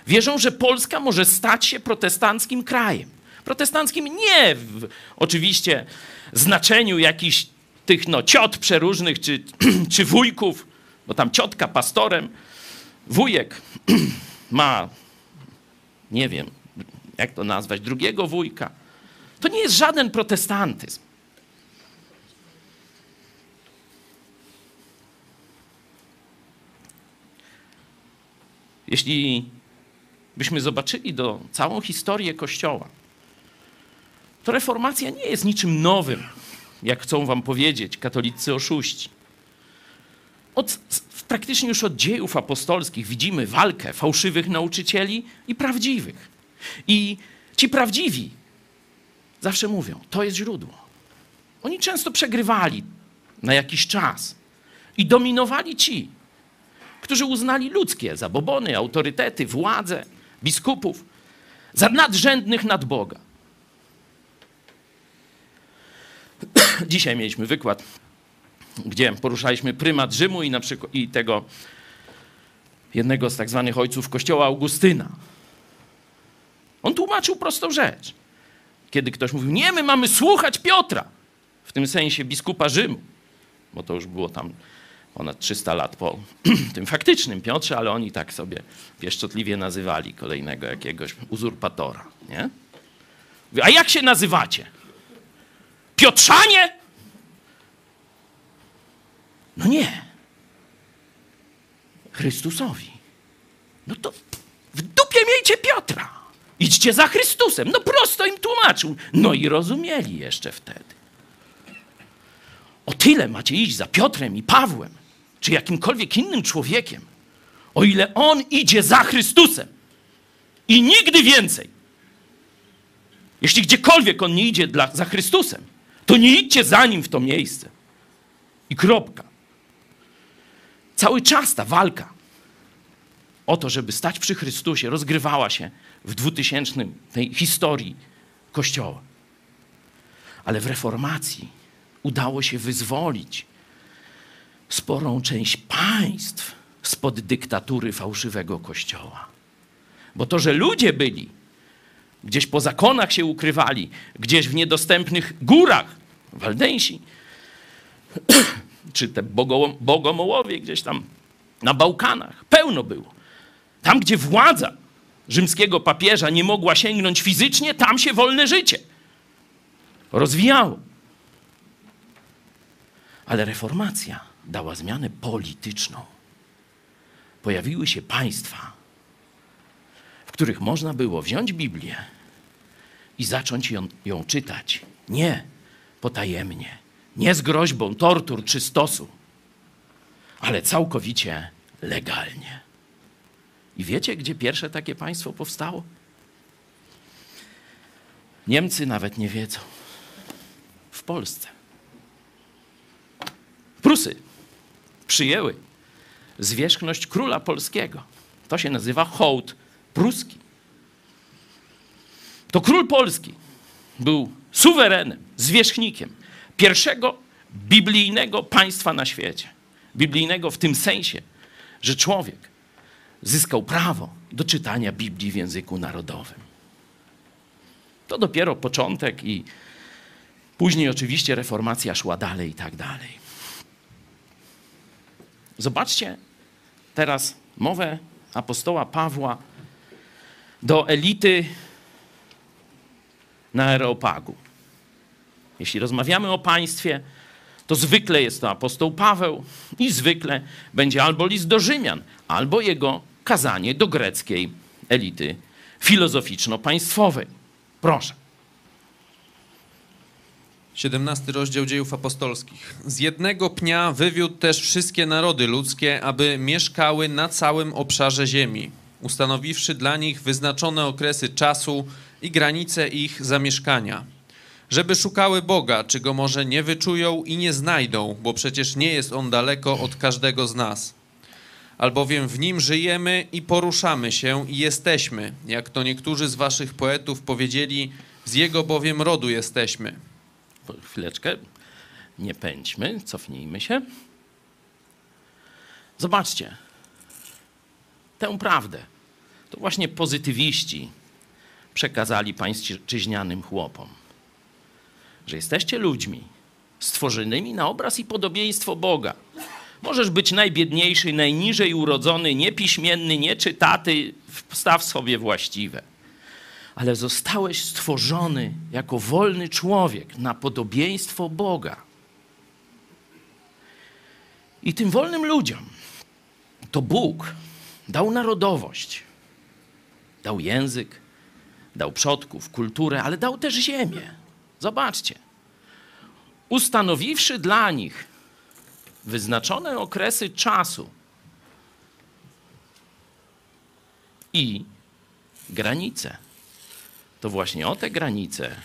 wierzą, że Polska może stać się protestanckim krajem. Protestanckim nie w oczywiście znaczeniu jakichś tych no, ciot przeróżnych czy, czy wujków, bo tam ciotka pastorem, wujek ma, nie wiem, jak to nazwać, drugiego wujka. To nie jest żaden protestantyzm. Jeśli byśmy zobaczyli do całą historię Kościoła, to reformacja nie jest niczym nowym, jak chcą wam powiedzieć katolicy oszuści. Od, praktycznie już od dziejów apostolskich widzimy walkę fałszywych nauczycieli i prawdziwych. I ci prawdziwi zawsze mówią, to jest źródło. Oni często przegrywali na jakiś czas i dominowali ci, którzy uznali ludzkie zabobony, autorytety, władze, biskupów za nadrzędnych nad Boga. Dzisiaj mieliśmy wykład, gdzie poruszaliśmy prymat Rzymu i, na przykład, i tego jednego z tak zwanych ojców kościoła Augustyna. On tłumaczył prostą rzecz. Kiedy ktoś mówił, nie, my mamy słuchać Piotra, w tym sensie biskupa Rzymu, bo to już było tam ponad 300 lat po tym faktycznym Piotrze, ale oni tak sobie pieszczotliwie nazywali kolejnego jakiegoś uzurpatora. Nie? A jak się nazywacie? Piotrzanie? No nie. Chrystusowi. No to w dupie miejcie Piotra. Idźcie za Chrystusem. No prosto im tłumaczył. No i rozumieli jeszcze wtedy. O tyle macie iść za Piotrem i Pawłem, czy jakimkolwiek innym człowiekiem, o ile on idzie za Chrystusem. I nigdy więcej. Jeśli gdziekolwiek on nie idzie dla, za Chrystusem, to nie idźcie za nim w to miejsce. I kropka. Cały czas ta walka o to, żeby stać przy Chrystusie, rozgrywała się w dwutysięcznym tej historii Kościoła. Ale w reformacji udało się wyzwolić sporą część państw spod dyktatury fałszywego Kościoła. Bo to, że ludzie byli, gdzieś po zakonach się ukrywali, gdzieś w niedostępnych górach, Waldensi, czy te bogomołowie gdzieś tam na Bałkanach, pełno było. Tam, gdzie władza rzymskiego papieża nie mogła sięgnąć fizycznie, tam się wolne życie rozwijało. Ale reformacja dała zmianę polityczną. Pojawiły się państwa, w których można było wziąć Biblię i zacząć ją, ją czytać. Nie potajemnie, nie z groźbą tortur czy stosu, ale całkowicie legalnie. I wiecie, gdzie pierwsze takie państwo powstało? Niemcy nawet nie wiedzą. W Polsce. Prusy przyjęły zwierzchność króla polskiego. To się nazywa hołd pruski. To król polski był suwerenem, zwierzchnikiem pierwszego biblijnego państwa na świecie. Biblijnego w tym sensie, że człowiek zyskał prawo do czytania Biblii w języku narodowym. To dopiero początek i później oczywiście reformacja szła dalej i tak dalej. Zobaczcie teraz mowę apostoła Pawła do elity na Areopagu. Jeśli rozmawiamy o państwie, to zwykle jest to apostoł Paweł i zwykle będzie albo list do Rzymian, albo jego kazanie do greckiej elity filozoficzno-państwowej. Proszę. 17 rozdział dziejów apostolskich. Z jednego pnia wywiódł też wszystkie narody ludzkie, aby mieszkały na całym obszarze ziemi, ustanowiwszy dla nich wyznaczone okresy czasu i granice ich zamieszkania. Żeby szukały Boga, czy go może nie wyczują i nie znajdą, bo przecież nie jest on daleko od każdego z nas. Albowiem w nim żyjemy i poruszamy się i jesteśmy, jak to niektórzy z waszych poetów powiedzieli, z jego bowiem rodu jesteśmy. Chwileczkę, nie pędźmy, cofnijmy się. Zobaczcie, tę prawdę to właśnie pozytywiści przekazali pańszczyźnianym chłopom, że jesteście ludźmi stworzonymi na obraz i podobieństwo Boga. Możesz być najbiedniejszy, najniżej urodzony, niepiśmienny, nieczytaty, wstaw sobie właściwe. Ale zostałeś stworzony jako wolny człowiek na podobieństwo Boga. I tym wolnym ludziom to Bóg dał narodowość, dał język, dał przodków, kulturę, ale dał też ziemię. Zobaczcie. Ustanowiwszy dla nich wyznaczone okresy czasu i granice, to właśnie o te granice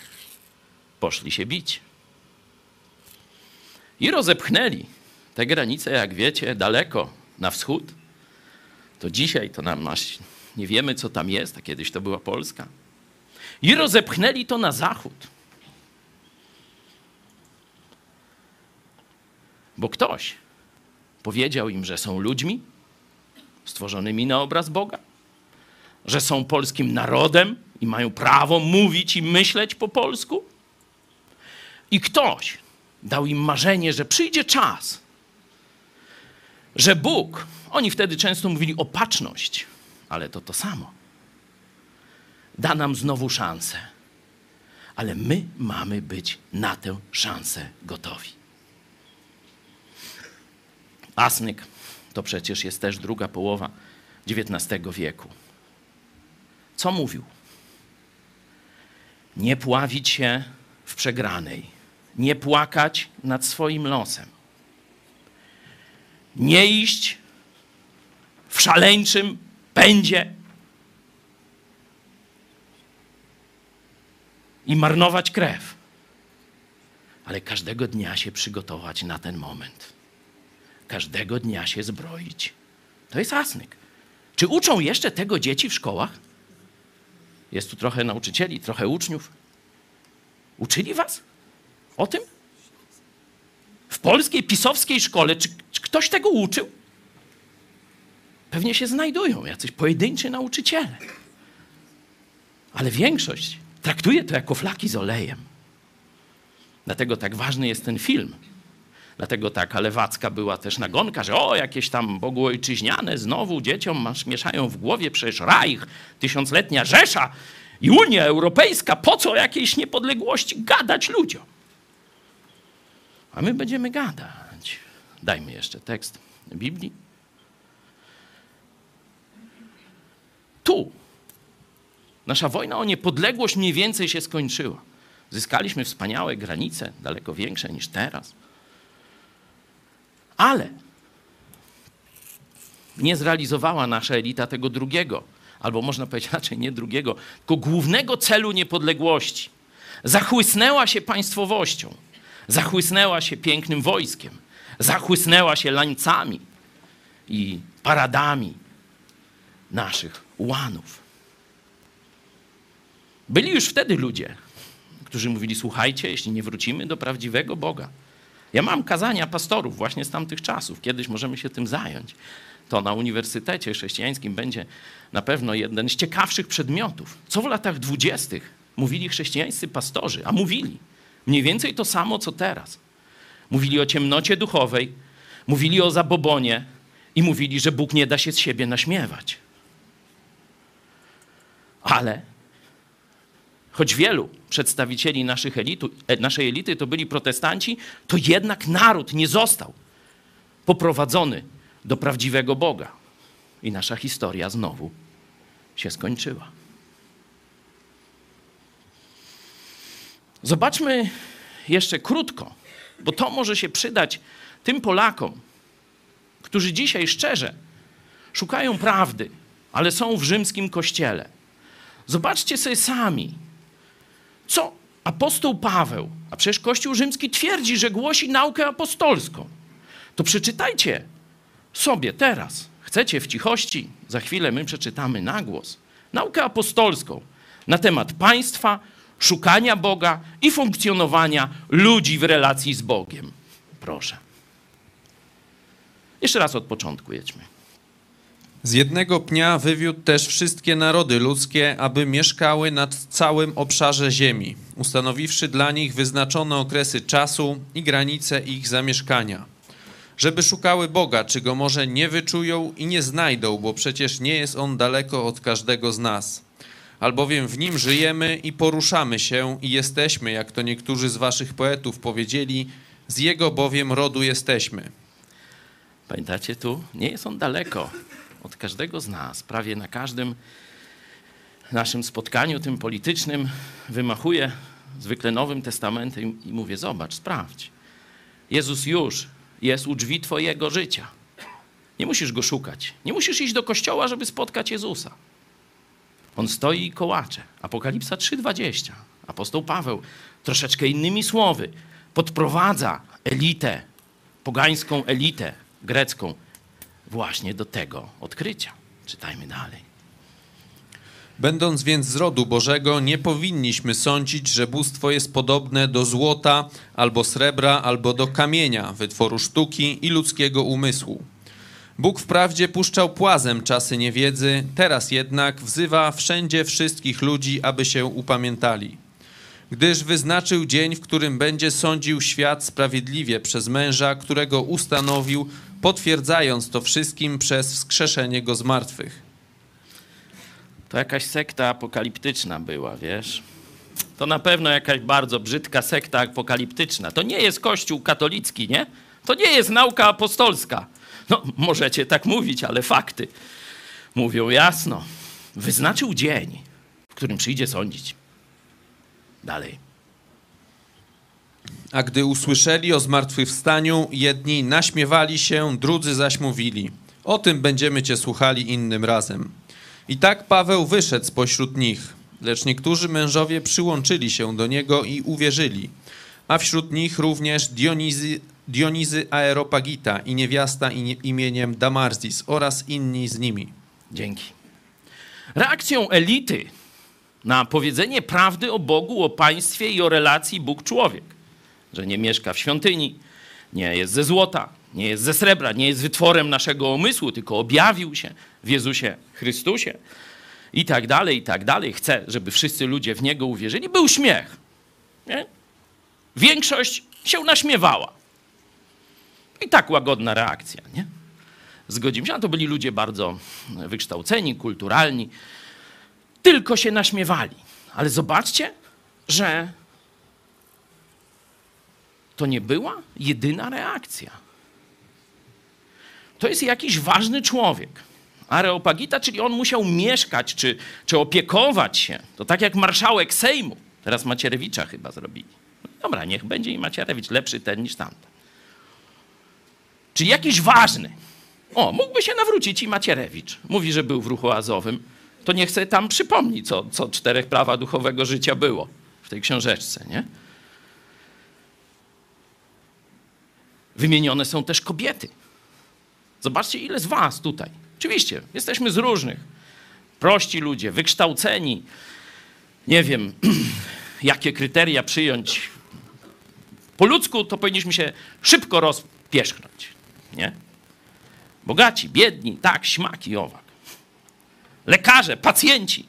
poszli się bić. I rozepchnęli te granice, jak wiecie, daleko na wschód. To dzisiaj to nam aż nie wiemy, co tam jest, a kiedyś to była Polska. I rozepchnęli to na zachód. Bo ktoś powiedział im, że są ludźmi stworzonymi na obraz Boga, że są polskim narodem i mają prawo mówić i myśleć po polsku. I ktoś dał im marzenie, że przyjdzie czas, że Bóg, oni wtedy często mówili opatrzność, ale to to samo, da nam znowu szansę. Ale my mamy być na tę szansę gotowi. Asnyk to przecież jest też druga połowa XIX wieku. Co mówił? Nie pławić się w przegranej, nie płakać nad swoim losem, nie iść w szaleńczym pędzie i marnować krew, ale każdego dnia się przygotować na ten moment każdego dnia się zbroić. To jest asnyk. Czy uczą jeszcze tego dzieci w szkołach? Jest tu trochę nauczycieli, trochę uczniów. Uczyli was o tym? W polskiej pisowskiej szkole, czy, czy ktoś tego uczył? Pewnie się znajdują jacyś pojedynczy nauczyciele. Ale większość traktuje to jako flaki z olejem. Dlatego tak ważny jest ten film, Dlatego taka lewacka była też nagonka, że o, jakieś tam Bogu ojczyźniane znowu dzieciom masz, mieszają w głowie, przecież Reich, tysiącletnia Rzesza i Unia Europejska, po co jakiejś niepodległości gadać ludziom? A my będziemy gadać. Dajmy jeszcze tekst Biblii. Tu nasza wojna o niepodległość mniej więcej się skończyła. Zyskaliśmy wspaniałe granice, daleko większe niż teraz. Ale nie zrealizowała nasza elita tego drugiego, albo można powiedzieć raczej nie drugiego, tylko głównego celu niepodległości. Zachłysnęła się państwowością, zachłysnęła się pięknym wojskiem, zachłysnęła się lańcami i paradami naszych ułanów. Byli już wtedy ludzie, którzy mówili: Słuchajcie, jeśli nie wrócimy do prawdziwego Boga. Ja mam kazania pastorów właśnie z tamtych czasów. Kiedyś możemy się tym zająć. To na Uniwersytecie Chrześcijańskim będzie na pewno jeden z ciekawszych przedmiotów. Co w latach dwudziestych mówili chrześcijańscy pastorzy, a mówili mniej więcej to samo, co teraz. Mówili o ciemnocie duchowej, mówili o zabobonie i mówili, że Bóg nie da się z siebie naśmiewać. Ale choć wielu przedstawicieli naszych elitu, e, naszej elity to byli protestanci, to jednak naród nie został poprowadzony do prawdziwego Boga. I nasza historia znowu się skończyła. Zobaczmy jeszcze krótko, bo to może się przydać tym Polakom, którzy dzisiaj szczerze szukają prawdy, ale są w rzymskim kościele. Zobaczcie sobie sami, co apostoł Paweł, a przecież Kościół rzymski twierdzi, że głosi naukę apostolską. To przeczytajcie sobie teraz. Chcecie w cichości, za chwilę my przeczytamy na głos. Naukę apostolską na temat państwa, szukania Boga i funkcjonowania ludzi w relacji z Bogiem. Proszę. Jeszcze raz od początku jedźmy. Z jednego pnia wywiódł też wszystkie narody ludzkie, aby mieszkały nad całym obszarze ziemi, ustanowiwszy dla nich wyznaczone okresy czasu i granice ich zamieszkania. Żeby szukały Boga, czy go może nie wyczują i nie znajdą, bo przecież nie jest on daleko od każdego z nas. Albowiem w nim żyjemy i poruszamy się i jesteśmy, jak to niektórzy z waszych poetów powiedzieli, z jego bowiem rodu jesteśmy. Pamiętacie tu? Nie jest on daleko od każdego z nas. Prawie na każdym naszym spotkaniu, tym politycznym, wymachuję zwykle Nowym Testamentem i mówię: Zobacz, sprawdź. Jezus już jest u drzwi Twojego życia. Nie musisz go szukać. Nie musisz iść do kościoła, żeby spotkać Jezusa. On stoi i kołacze. Apokalipsa 3:20. Apostoł Paweł troszeczkę innymi słowy podprowadza elitę, pogańską elitę grecką właśnie do tego odkrycia. Czytajmy dalej. Będąc więc z rodu Bożego, nie powinniśmy sądzić, że bóstwo jest podobne do złota, albo srebra, albo do kamienia, wytworu sztuki i ludzkiego umysłu. Bóg wprawdzie puszczał płazem czasy niewiedzy, teraz jednak wzywa wszędzie wszystkich ludzi, aby się upamiętali. Gdyż wyznaczył dzień, w którym będzie sądził świat sprawiedliwie przez męża, którego ustanowił, potwierdzając to wszystkim przez wskrzeszenie go z martwych. To jakaś sekta apokaliptyczna była, wiesz? To na pewno jakaś bardzo brzydka sekta apokaliptyczna. To nie jest kościół katolicki, nie? To nie jest nauka apostolska. No, możecie tak mówić, ale fakty mówią jasno. Wyznaczył dzień, w którym przyjdzie sądzić. Dalej. A gdy usłyszeli o zmartwychwstaniu, jedni naśmiewali się, drudzy zaś mówili: O tym będziemy cię słuchali innym razem. I tak Paweł wyszedł spośród nich, lecz niektórzy mężowie przyłączyli się do niego i uwierzyli, a wśród nich również Dionizy, Dionizy Aeropagita i niewiasta imieniem Damarzis oraz inni z nimi. Dzięki. Reakcją elity na powiedzenie prawdy o Bogu, o państwie i o relacji Bóg-człowiek, że nie mieszka w świątyni, nie jest ze złota, nie jest ze srebra, nie jest wytworem naszego umysłu, tylko objawił się w Jezusie Chrystusie i tak dalej, i tak dalej. Chce, żeby wszyscy ludzie w Niego uwierzyli. Był śmiech. Nie? Większość się naśmiewała. I tak łagodna reakcja, nie? Zgodzimy się, a to byli ludzie bardzo wykształceni, kulturalni. Tylko się naśmiewali. Ale zobaczcie, że to nie była jedyna reakcja. To jest jakiś ważny człowiek. Areopagita, czyli on musiał mieszkać czy, czy opiekować się. To tak jak marszałek Sejmu. Teraz Macierewicza chyba zrobili. Dobra, niech będzie i Macierewicz lepszy ten niż tamten. Czyli jakiś ważny. O, mógłby się nawrócić i Macierewicz. Mówi, że był w ruchu azowym. To niech sobie tam przypomni, co, co czterech prawa duchowego życia było w tej książeczce, nie? Wymienione są też kobiety. Zobaczcie, ile z was tutaj. Oczywiście, jesteśmy z różnych. Prości ludzie, wykształceni. Nie wiem, jakie kryteria przyjąć. Po ludzku to powinniśmy się szybko rozpierzchnąć. Nie? Bogaci, biedni, tak, śmaki, owak. Lekarze, pacjenci.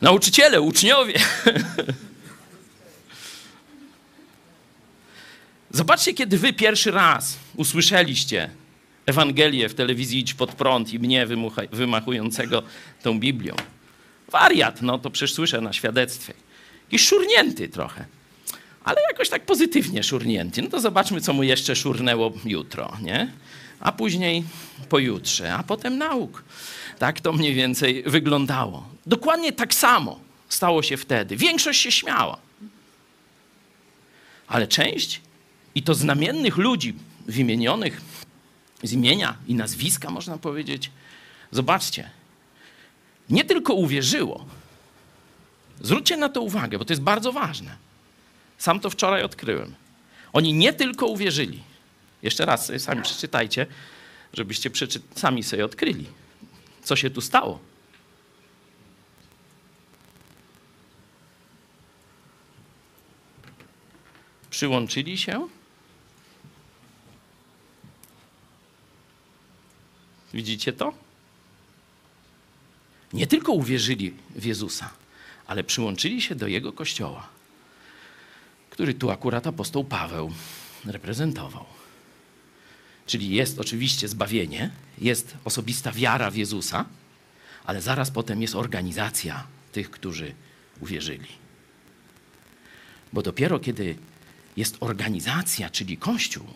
Nauczyciele, uczniowie. Zobaczcie, kiedy wy pierwszy raz usłyszeliście Ewangelię w telewizji Idź Pod Prąd i mnie wymachującego tą Biblią. Wariat, no to przecież słyszę na świadectwie. Jakiś szurnięty trochę, ale jakoś tak pozytywnie szurnięty. No to zobaczmy, co mu jeszcze szurnęło jutro, nie? A później pojutrze, a potem nauk. Tak to mniej więcej wyglądało. Dokładnie tak samo stało się wtedy. Większość się śmiała. Ale część, i to znamiennych ludzi wymienionych z imienia i nazwiska, można powiedzieć, zobaczcie, nie tylko uwierzyło, zwróćcie na to uwagę, bo to jest bardzo ważne. Sam to wczoraj odkryłem. Oni nie tylko uwierzyli, jeszcze raz sobie sami przeczytajcie, żebyście przeczy- sami sobie odkryli, co się tu stało. Przyłączyli się. Widzicie to? Nie tylko uwierzyli w Jezusa, ale przyłączyli się do Jego kościoła, który tu akurat apostoł Paweł reprezentował. Czyli jest oczywiście zbawienie, jest osobista wiara w Jezusa, ale zaraz potem jest organizacja tych, którzy uwierzyli. Bo dopiero kiedy jest organizacja, czyli Kościół,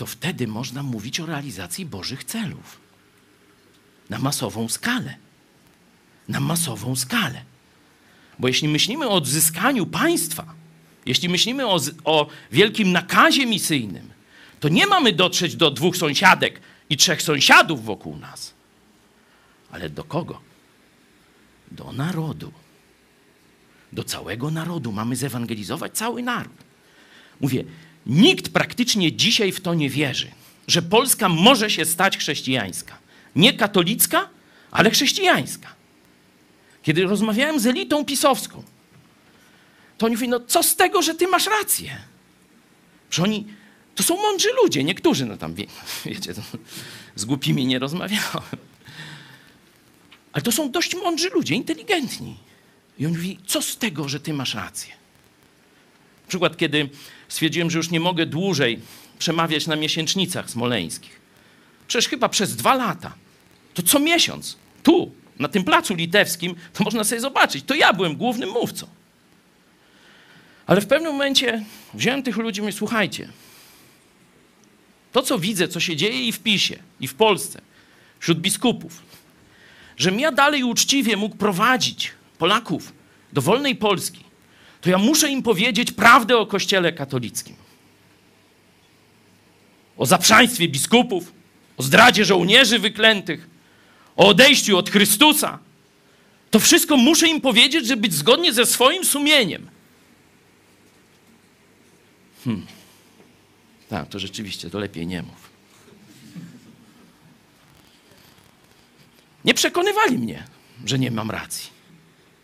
to wtedy można mówić o realizacji Bożych celów. Na masową skalę. Na masową skalę. Bo jeśli myślimy o odzyskaniu państwa, jeśli myślimy o, o wielkim nakazie misyjnym, to nie mamy dotrzeć do dwóch sąsiadek i trzech sąsiadów wokół nas. Ale do kogo? Do narodu. Do całego narodu. Mamy zewangelizować cały naród. Mówię, nikt praktycznie dzisiaj w to nie wierzy, że Polska może się stać chrześcijańska. Nie katolicka, ale chrześcijańska. Kiedy rozmawiałem z elitą pisowską, to oni mówią, no co z tego, że ty masz rację? Że oni, to są mądrzy ludzie, niektórzy, no tam, wie, wiecie, to, z głupimi nie rozmawiałem. Ale to są dość mądrzy ludzie, inteligentni. I on mówi, co z tego, że ty masz rację? Przykład, kiedy stwierdziłem, że już nie mogę dłużej przemawiać na miesięcznicach smoleńskich. Przecież chyba przez dwa lata, to co miesiąc, tu, na tym placu litewskim, to można sobie zobaczyć, to ja byłem głównym mówcą. Ale w pewnym momencie wziąłem tych ludzi i mówię, słuchajcie, to co widzę, co się dzieje i w PiSie, i w Polsce, wśród biskupów, żebym ja dalej uczciwie mógł prowadzić Polaków do wolnej Polski, to ja muszę im powiedzieć prawdę o Kościele katolickim. O zaprzaństwie biskupów, o zdradzie żołnierzy wyklętych, o odejściu od Chrystusa. To wszystko muszę im powiedzieć, żeby być zgodnie ze swoim sumieniem. Hmm. Tak, to rzeczywiście, to lepiej nie mów. Nie przekonywali mnie, że nie mam racji,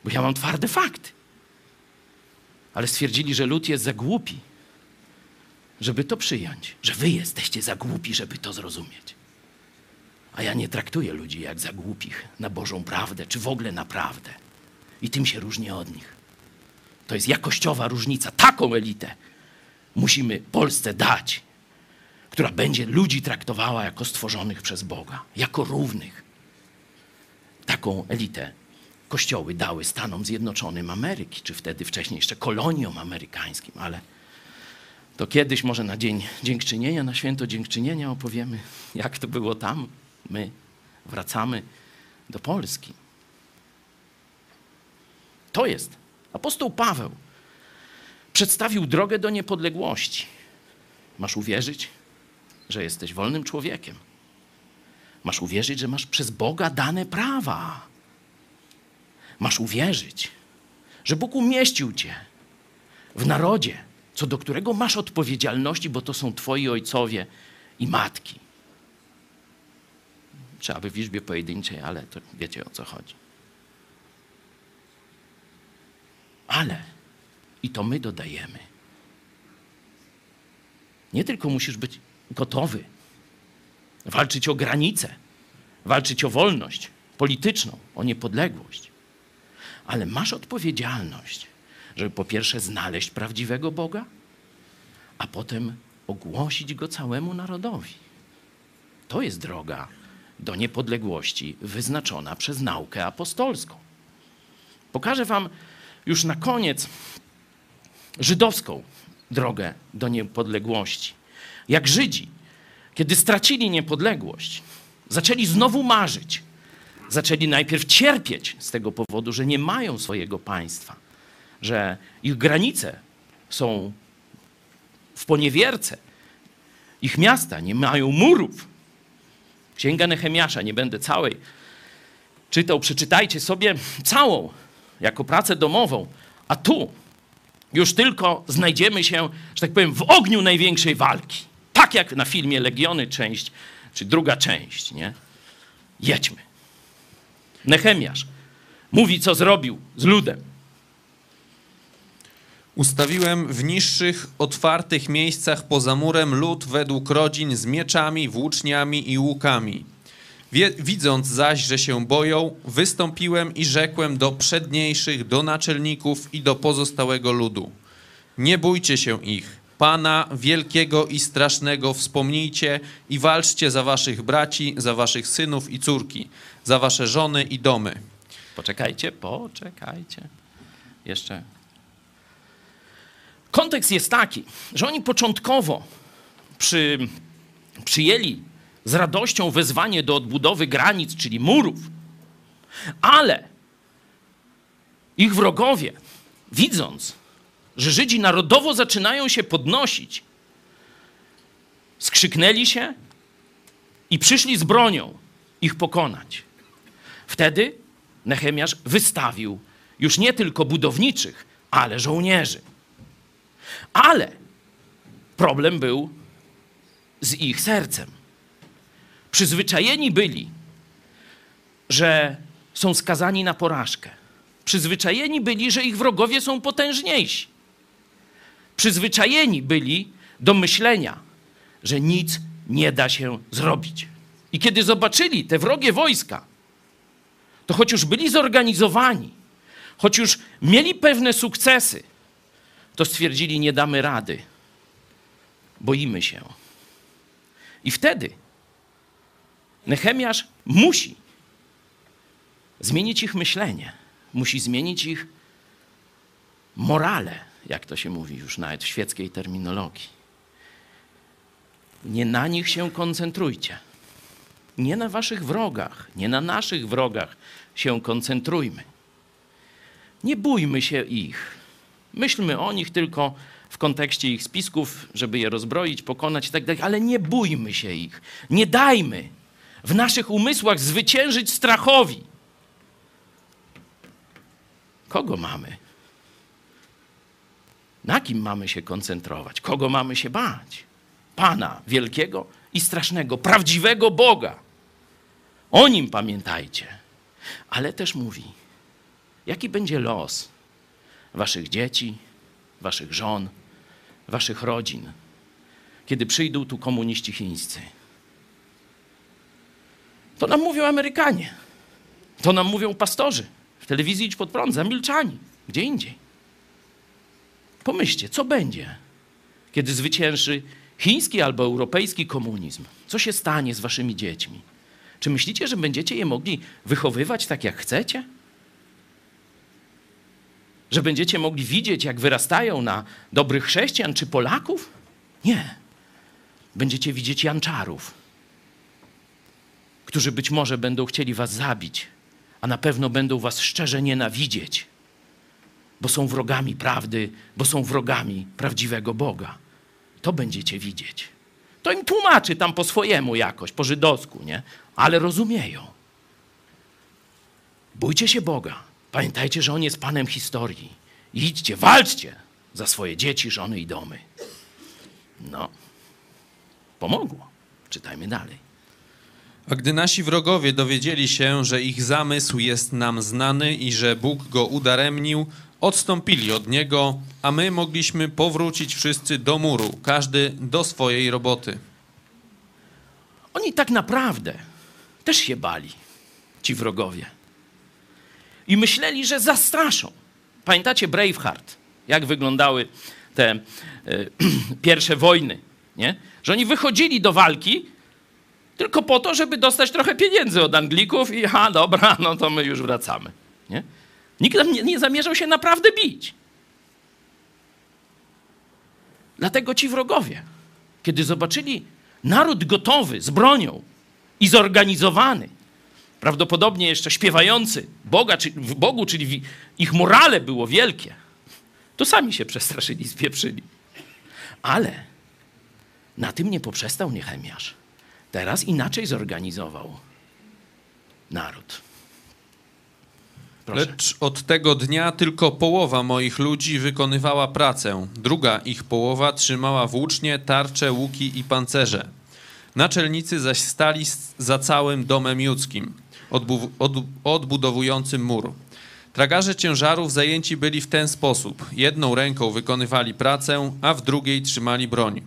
bo ja mam twarde fakty. Ale stwierdzili, że lud jest za głupi, żeby to przyjąć, że wy jesteście za głupi, żeby to zrozumieć. A ja nie traktuję ludzi jak za głupich na Bożą prawdę, czy w ogóle na prawdę. I tym się różnię od nich. To jest jakościowa różnica. Taką elitę musimy Polsce dać, która będzie ludzi traktowała jako stworzonych przez Boga, jako równych. Taką elitę kościoły dały Stanom Zjednoczonym Ameryki, czy wtedy wcześniej jeszcze koloniom amerykańskim, ale to kiedyś może na Dzień Dziękczynienia, na Święto Dziękczynienia opowiemy, jak to było tam. My wracamy do Polski. To jest. Apostoł Paweł przedstawił drogę do niepodległości. Masz uwierzyć, że jesteś wolnym człowiekiem. Masz uwierzyć, że masz przez Boga dane prawa. Masz uwierzyć, że Bóg umieścił cię w narodzie co do którego masz odpowiedzialności, bo to są twoi ojcowie i matki. Trzeba by w liczbie pojedynczej, ale to wiecie o co chodzi. Ale, i to my dodajemy, nie tylko musisz być gotowy walczyć o granice, walczyć o wolność polityczną, o niepodległość, ale masz odpowiedzialność, żeby po pierwsze znaleźć prawdziwego Boga, a potem ogłosić go całemu narodowi. To jest droga do niepodległości wyznaczona przez naukę apostolską. Pokażę Wam już na koniec żydowską drogę do niepodległości. Jak Żydzi, kiedy stracili niepodległość, zaczęli znowu marzyć. Zaczęli najpierw cierpieć z tego powodu, że nie mają swojego państwa, że ich granice są w poniewierce, ich miasta nie mają murów. Księga Nehemiasza, nie będę całej czytał, przeczytajcie sobie całą jako pracę domową, a tu już tylko znajdziemy się, że tak powiem, w ogniu największej walki. Tak jak na filmie Legiony część, czy druga część, nie? Jedźmy. Nehemiasz mówi, co zrobił z ludem. Ustawiłem w niższych, otwartych miejscach poza murem lud według rodzin z mieczami, włóczniami i łukami. Wie, widząc zaś, że się boją, wystąpiłem i rzekłem do przedniejszych, do naczelników i do pozostałego ludu. Nie bójcie się ich. Pana wielkiego i strasznego wspomnijcie i walczcie za waszych braci, za waszych synów i córki, za wasze żony i domy. Poczekajcie, poczekajcie. Jeszcze. Kontekst jest taki, że oni początkowo przy, przyjęli z radością wezwanie do odbudowy granic, czyli murów, ale ich wrogowie, widząc, że Żydzi narodowo zaczynają się podnosić, skrzyknęli się i przyszli z bronią ich pokonać. Wtedy Nehemiasz wystawił już nie tylko budowniczych, ale żołnierzy. Ale problem był z ich sercem. Przyzwyczajeni byli, że są skazani na porażkę. Przyzwyczajeni byli, że ich wrogowie są potężniejsi. Przyzwyczajeni byli do myślenia, że nic nie da się zrobić. I kiedy zobaczyli te wrogie wojska, to choć już byli zorganizowani, choć już mieli pewne sukcesy, to stwierdzili, nie damy rady. Boimy się. I wtedy Nehemiasz musi zmienić ich myślenie, musi zmienić ich morale, jak to się mówi już nawet w świeckiej terminologii. Nie na nich się koncentrujcie. Nie na waszych wrogach, nie na naszych wrogach się koncentrujmy. Nie bójmy się ich. Myślmy o nich tylko w kontekście ich spisków, żeby je rozbroić, pokonać i tak dalej, ale nie bójmy się ich. Nie dajmy w naszych umysłach zwyciężyć strachowi. Kogo mamy? Na kim mamy się koncentrować? Kogo mamy się bać? Pana wielkiego i strasznego, prawdziwego Boga. O nim pamiętajcie. Ale też mówi, jaki będzie los waszych dzieci, waszych żon, waszych rodzin, kiedy przyjdą tu komuniści chińscy. To nam mówią Amerykanie. To nam mówią pastorzy. W telewizji idź pod prąd, zamilczani. Gdzie indziej. Pomyślcie, co będzie, kiedy zwycięży chiński albo europejski komunizm? Co się stanie z waszymi dziećmi? Czy myślicie, że będziecie je mogli wychowywać tak, jak chcecie? Że będziecie mogli widzieć, jak wyrastają na dobrych chrześcijan czy Polaków? Nie. Będziecie widzieć janczarów, którzy być może będą chcieli was zabić, a na pewno będą was szczerze nienawidzieć, bo są wrogami prawdy, bo są wrogami prawdziwego Boga. To będziecie widzieć. To im tłumaczy tam po swojemu jakoś, po żydowsku, nie? Ale rozumieją. Bójcie się Boga. Pamiętajcie, że On jest Panem historii. Idźcie, walczcie za swoje dzieci, żony i domy. No, pomogło. Czytajmy dalej. A gdy nasi wrogowie dowiedzieli się, że ich zamysł jest nam znany i że Bóg go udaremnił, odstąpili od niego, a my mogliśmy powrócić wszyscy do muru, każdy do swojej roboty. Oni tak naprawdę też się bali, ci wrogowie. I myśleli, że zastraszą. Pamiętacie Braveheart? Jak wyglądały te e, pierwsze wojny? Nie? Że oni wychodzili do walki tylko po to, żeby dostać trochę pieniędzy od Anglików i ha, dobra, no to my już wracamy. Nie? Nikt nie, nie zamierzał się naprawdę bić. Dlatego ci wrogowie, kiedy zobaczyli naród gotowy, z bronią i zorganizowany, prawdopodobnie jeszcze śpiewający Boga, czy, w Bogu, czyli ich morale było wielkie, to sami się przestraszyli, spieprzyli. Ale na tym nie poprzestał Niechemiasz. Teraz inaczej zorganizował naród. Proszę. Lecz od tego dnia tylko połowa moich ludzi wykonywała pracę, druga ich połowa trzymała włócznie, tarcze, łuki i pancerze. Naczelnicy zaś stali za całym domem judzkim, odbu- od- odbudowującym mur. Tragarze ciężarów zajęci byli w ten sposób. Jedną ręką wykonywali pracę, a w drugiej trzymali broń.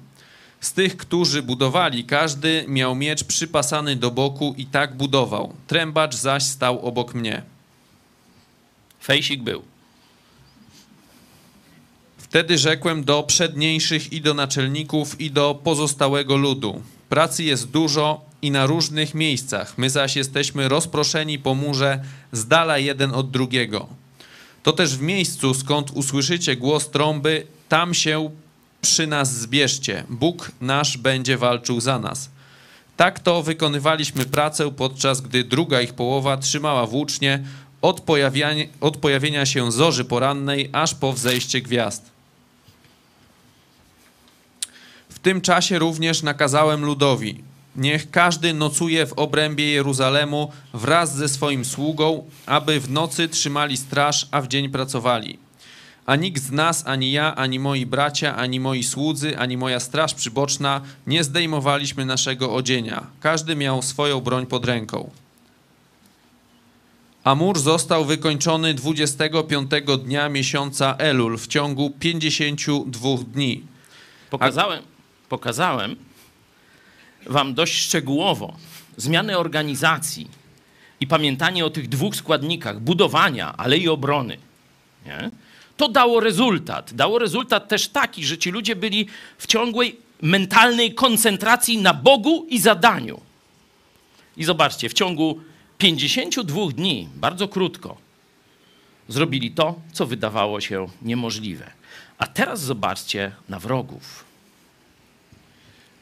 Z tych, którzy budowali, każdy miał miecz przypasany do boku i tak budował. Trębacz zaś stał obok mnie. Fejsik był. Wtedy rzekłem do przedniejszych i do naczelników i do pozostałego ludu. Pracy jest dużo i na różnych miejscach. My zaś jesteśmy rozproszeni po murze z dala jeden od drugiego. To też w miejscu, skąd usłyszycie głos trąby, tam się przy nas zbierzcie. Bóg nasz będzie walczył za nas. Tak to wykonywaliśmy pracę, podczas gdy druga ich połowa trzymała włócznie od od pojawienia się zorzy porannej aż po wzejście gwiazd. W tym czasie również nakazałem ludowi: Niech każdy nocuje w obrębie Jeruzalemu wraz ze swoim sługą, aby w nocy trzymali straż, a w dzień pracowali. A nikt z nas, ani ja, ani moi bracia, ani moi słudzy, ani moja straż przyboczna nie zdejmowaliśmy naszego odzienia. Każdy miał swoją broń pod ręką. A mur został wykończony 25 dnia miesiąca Elul w ciągu 52 dni. Pokazałem, pokazałem wam dość szczegółowo zmianę organizacji i pamiętanie o tych dwóch składnikach budowania, ale i obrony. Nie? To dało rezultat. Dało rezultat też taki, że ci ludzie byli w ciągłej mentalnej koncentracji na Bogu i zadaniu. I zobaczcie, w ciągu 52 dni, bardzo krótko, zrobili to, co wydawało się niemożliwe. A teraz zobaczcie na wrogów.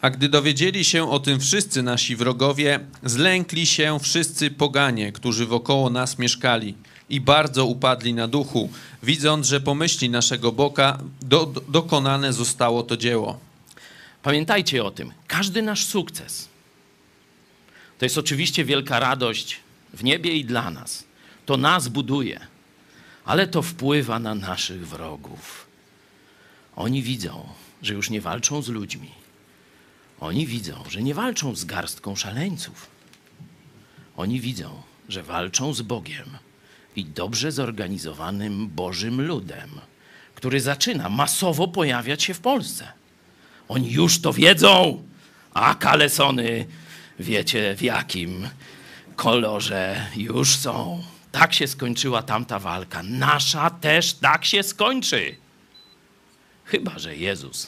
A gdy dowiedzieli się o tym wszyscy nasi wrogowie, zlękli się wszyscy poganie, którzy wokoło nas mieszkali i bardzo upadli na duchu, widząc, że pomyśli naszego Boga do, do, dokonane zostało to dzieło. Pamiętajcie o tym. Każdy nasz sukces to jest oczywiście wielka radość w niebie i dla nas. To nas buduje, ale to wpływa na naszych wrogów. Oni widzą, że już nie walczą z ludźmi. Oni widzą, że nie walczą z garstką szaleńców. Oni widzą, że walczą z Bogiem i dobrze zorganizowanym Bożym ludem, który zaczyna masowo pojawiać się w Polsce. Oni już to wiedzą, a kalesony wiecie w jakim kolorze już są. Tak się skończyła tamta walka. Nasza też tak się skończy. Chyba, że Jezus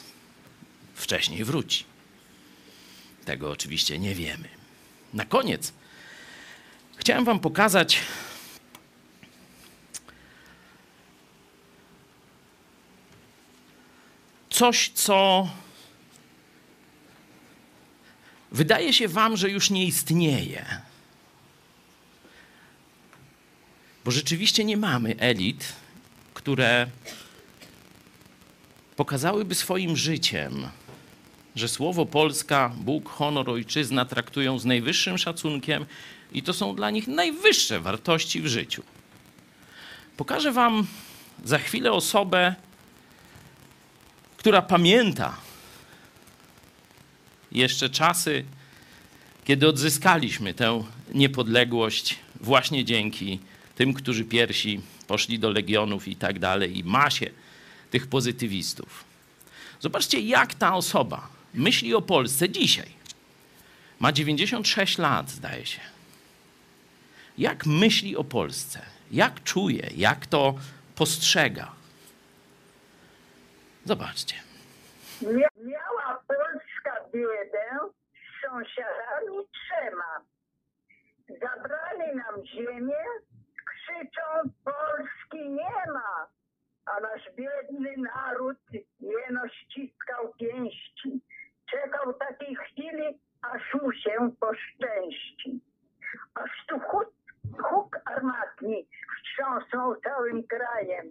wcześniej wróci. Tego oczywiście nie wiemy. Na koniec chciałem Wam pokazać coś, co wydaje się Wam, że już nie istnieje. Bo rzeczywiście nie mamy elit, które pokazałyby swoim życiem, że słowo Polska, Bóg, honor, ojczyzna traktują z najwyższym szacunkiem i to są dla nich najwyższe wartości w życiu. Pokażę Wam za chwilę osobę, która pamięta jeszcze czasy, kiedy odzyskaliśmy tę niepodległość właśnie dzięki tym, którzy pierwsi poszli do legionów i tak dalej, i masie tych pozytywistów. Zobaczcie, jak ta osoba myśli o Polsce dzisiaj. Ma 96 lat, zdaje się. Jak myśli o Polsce? Jak czuje? Jak to postrzega? Zobaczcie. Miała Polska biedę z sąsiadami trzema. Zabrali nam ziemię, krzyczą Polski nie ma, a nasz biedny naród jeno ściskał pięści. Czekał takiej chwili, aż mu się poszczęści. Aż tu huk, huk armatni wstrząsnął całym krajem.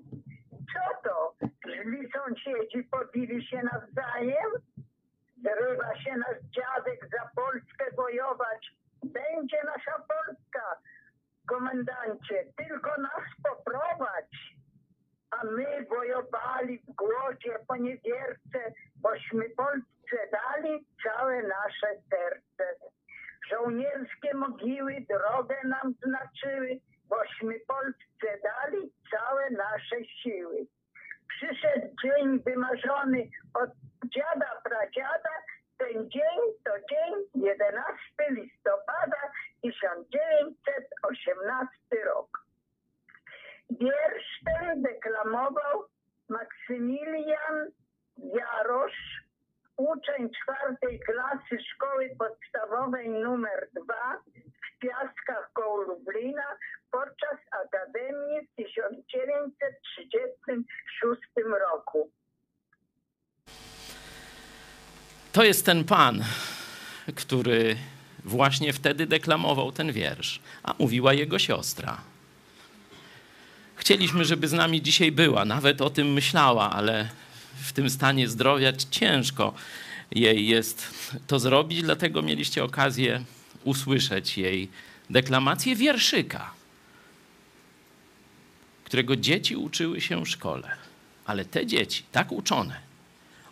Co to? Źli sąsiedzi pobili się nawzajem? Zrywa się nasz dziadek za Polskę bojować. Będzie nasza Polska, komendancie, tylko nas poprowadź. A my wojowali w głodzie po niewierce, bośmy Polsce dali całe nasze serce. Żołnierskie mogiły drogę nam znaczyły, bośmy Polsce dali całe nasze siły. Przyszedł dzień wymarzony od dziada pradziada, ten dzień to dzień 11 listopada 1918 rok. Wiersz ten deklamował Maksymilian Jarosz, uczeń czwartej klasy szkoły podstawowej numer 2 w Piaskach koło Lublina podczas Akademii w 1936 roku. To jest ten pan, który właśnie wtedy deklamował ten wiersz, a mówiła jego siostra. Chcieliśmy, żeby z nami dzisiaj była, nawet o tym myślała, ale w tym stanie zdrowia ciężko jej jest to zrobić, dlatego mieliście okazję usłyszeć jej deklamację wierszyka, którego dzieci uczyły się w szkole. Ale te dzieci, tak uczone,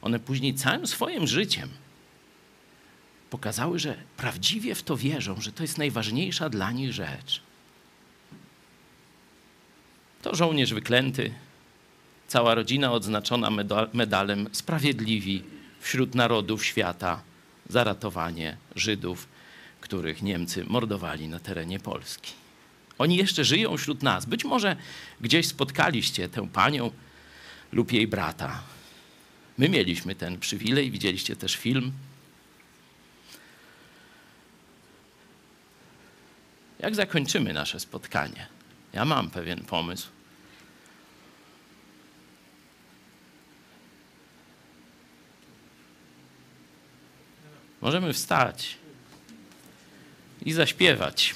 one później całym swoim życiem pokazały, że prawdziwie w to wierzą, że to jest najważniejsza dla nich rzecz. To żołnierz wyklęty, cała rodzina odznaczona medalem Sprawiedliwi wśród narodów świata za ratowanie Żydów, których Niemcy mordowali na terenie Polski. Oni jeszcze żyją wśród nas. Być może gdzieś spotkaliście tę panią lub jej brata. My mieliśmy ten przywilej, widzieliście też film. Jak zakończymy nasze spotkanie? Ja mam pewien pomysł. Możemy wstać i zaśpiewać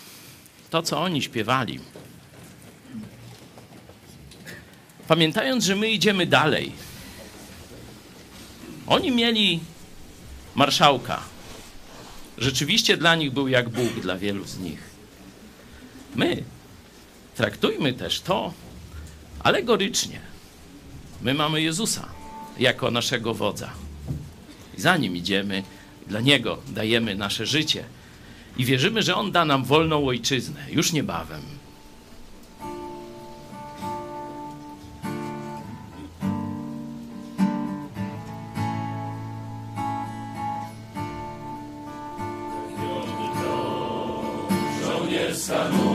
to, co oni śpiewali. Pamiętając, że my idziemy dalej. Oni mieli marszałka. Rzeczywiście dla nich był jak Bóg, dla wielu z nich. My traktujmy też to alegorycznie. My mamy Jezusa jako naszego wodza. I za nim idziemy, dla niego dajemy nasze życie i wierzymy, że on da nam wolną ojczyznę już niebawem. Salut.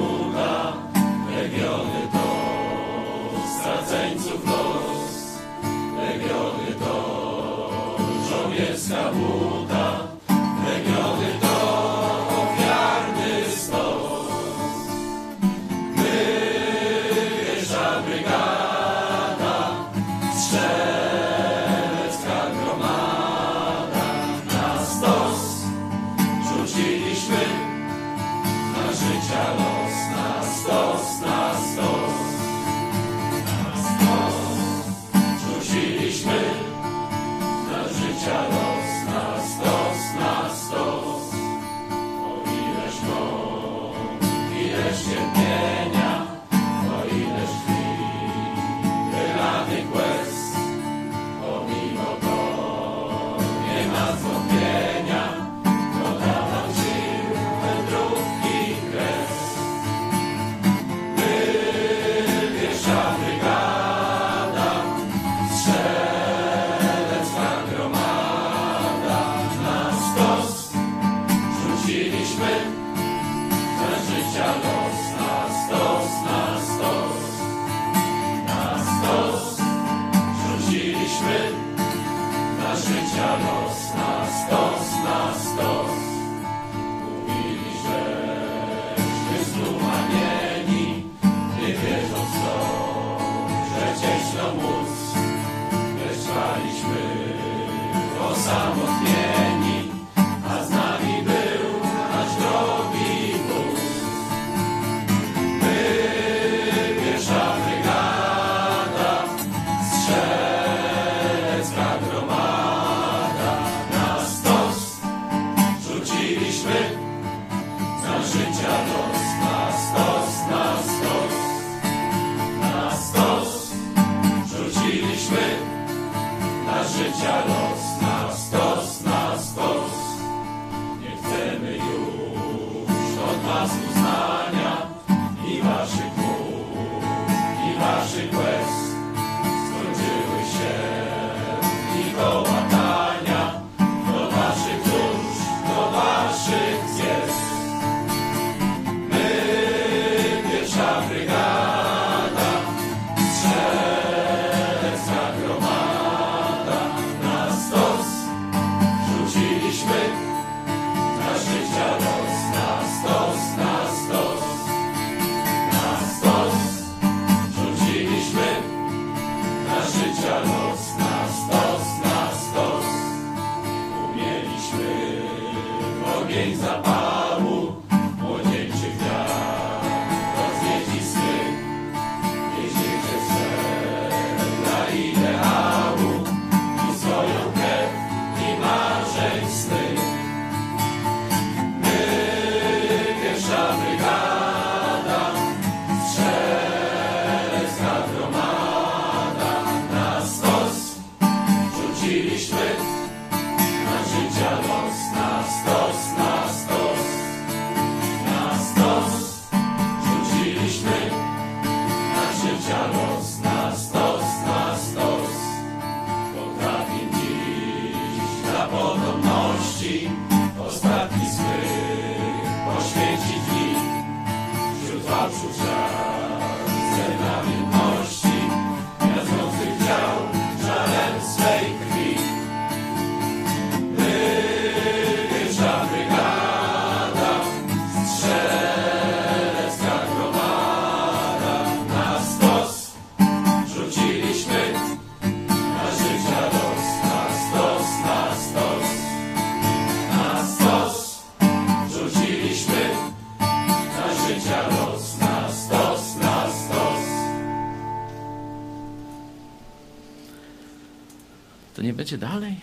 Dalej?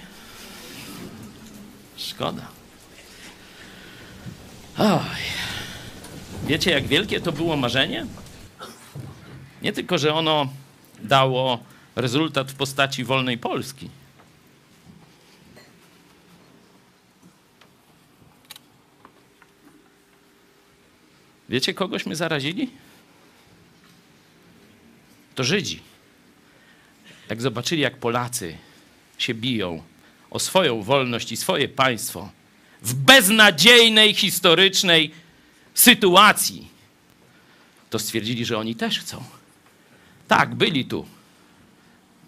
Szkoda. Oj. Wiecie, jak wielkie to było marzenie? Nie tylko, że ono dało rezultat w postaci wolnej Polski. Wiecie, kogośmy zarazili? To Żydzi. Jak zobaczyli, jak Polacy się biją o swoją wolność i swoje państwo w beznadziejnej, historycznej sytuacji, to stwierdzili, że oni też chcą. Tak, byli tu.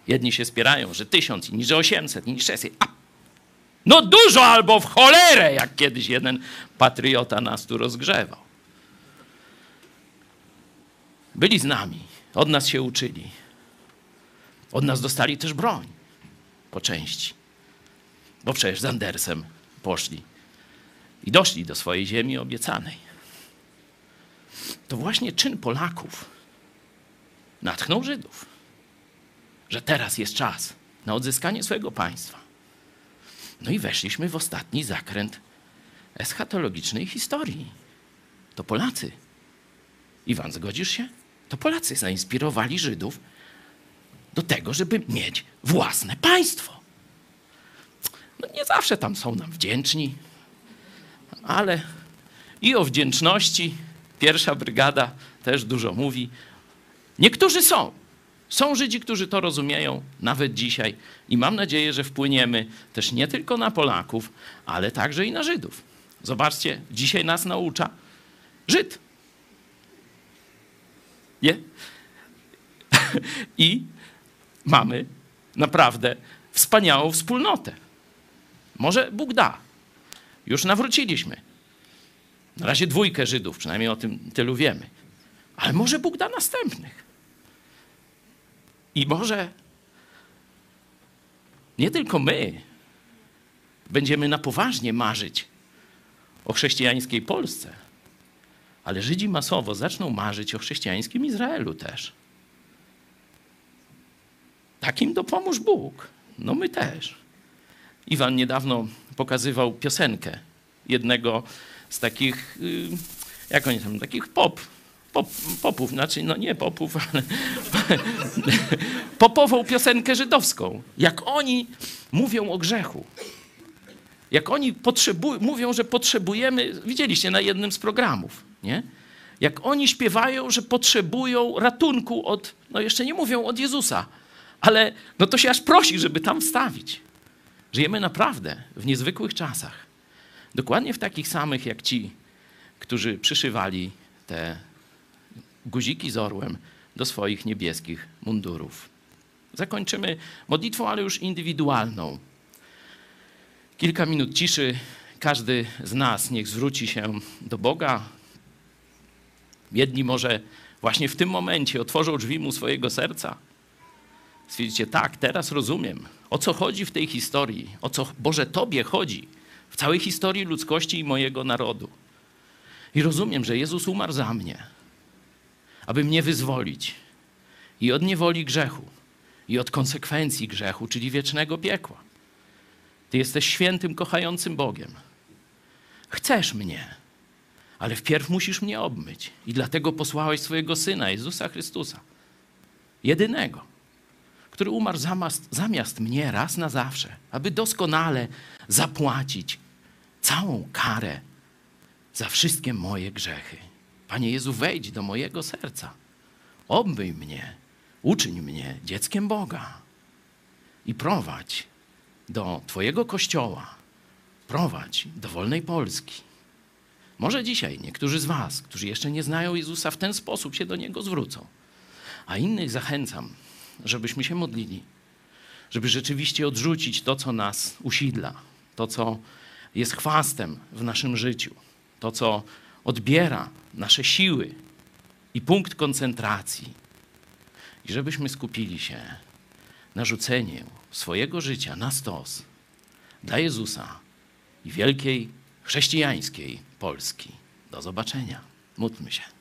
Jedni się spierają, że tysiąc, inni, że osiemset, inni sześćset. A no dużo albo w cholerę, jak kiedyś jeden patriota nas tu rozgrzewał. Byli z nami, od nas się uczyli. Od nas dostali też broń po części. Bo przecież z Andersem poszli i doszli do swojej ziemi obiecanej. To właśnie czyn Polaków natchnął Żydów, że teraz jest czas na odzyskanie swojego państwa. No i weszliśmy w ostatni zakręt eschatologicznej historii. To Polacy. Iwan, zgodzisz się? To Polacy zainspirowali Żydów do tego, żeby mieć własne państwo. No nie zawsze tam są nam wdzięczni, ale i o wdzięczności pierwsza brygada też dużo mówi. Niektórzy są. Są Żydzi, którzy to rozumieją nawet dzisiaj i mam nadzieję, że wpłyniemy też nie tylko na Polaków, ale także i na Żydów. Zobaczcie, dzisiaj nas naucza Żyd. Nie? I mamy naprawdę wspaniałą wspólnotę. Może Bóg da. Już nawróciliśmy. Na razie dwójkę Żydów, przynajmniej o tym tylu wiemy. Ale może Bóg da następnych. I może nie tylko my będziemy na poważnie marzyć o chrześcijańskiej Polsce, ale Żydzi masowo zaczną marzyć o chrześcijańskim Izraelu też. Takim dopomóż Bóg. No my też. Iwan niedawno pokazywał piosenkę jednego z takich, y, jak oni tam, takich pop, pop popów, znaczy no nie popów, ale popową piosenkę żydowską. Jak oni mówią o grzechu. Jak oni mówią, że potrzebujemy, widzieliście na jednym z programów, nie? Jak oni śpiewają, że potrzebują ratunku od, no jeszcze nie mówią od Jezusa, ale no to się aż prosi, żeby tam wstawić. Żyjemy naprawdę w niezwykłych czasach. Dokładnie w takich samych jak ci, którzy przyszywali te guziki z orłem do swoich niebieskich mundurów. Zakończymy modlitwą, ale już indywidualną. Kilka minut ciszy. Każdy z nas niech zwróci się do Boga. Jedni może właśnie w tym momencie otworzą drzwi mu swojego serca. Stwierdzicie, tak, teraz rozumiem, o co chodzi w tej historii, o co Boże Tobie chodzi w całej historii ludzkości i mojego narodu. I rozumiem, że Jezus umarł za mnie, aby mnie wyzwolić i od niewoli grzechu, i od konsekwencji grzechu, czyli wiecznego piekła. Ty jesteś świętym, kochającym Bogiem. Chcesz mnie, ale wpierw musisz mnie obmyć. I dlatego posłałeś swojego Syna, Jezusa Chrystusa, jedynego, który umarł zamiast, zamiast mnie raz na zawsze, aby doskonale zapłacić całą karę za wszystkie moje grzechy. Panie Jezu, wejdź do mojego serca. Obmyj mnie, uczyń mnie dzieckiem Boga i prowadź do Twojego kościoła, prowadź do wolnej Polski. Może dzisiaj niektórzy z Was, którzy jeszcze nie znają Jezusa, w ten sposób się do Niego zwrócą, a innych zachęcam, żebyśmy się modlili, żeby rzeczywiście odrzucić to, co nas usidla, to, co jest chwastem w naszym życiu, to, co odbiera nasze siły i punkt koncentracji, i żebyśmy skupili się na rzuceniu swojego życia na stos dla Jezusa i wielkiej chrześcijańskiej Polski. Do zobaczenia. Módlmy się.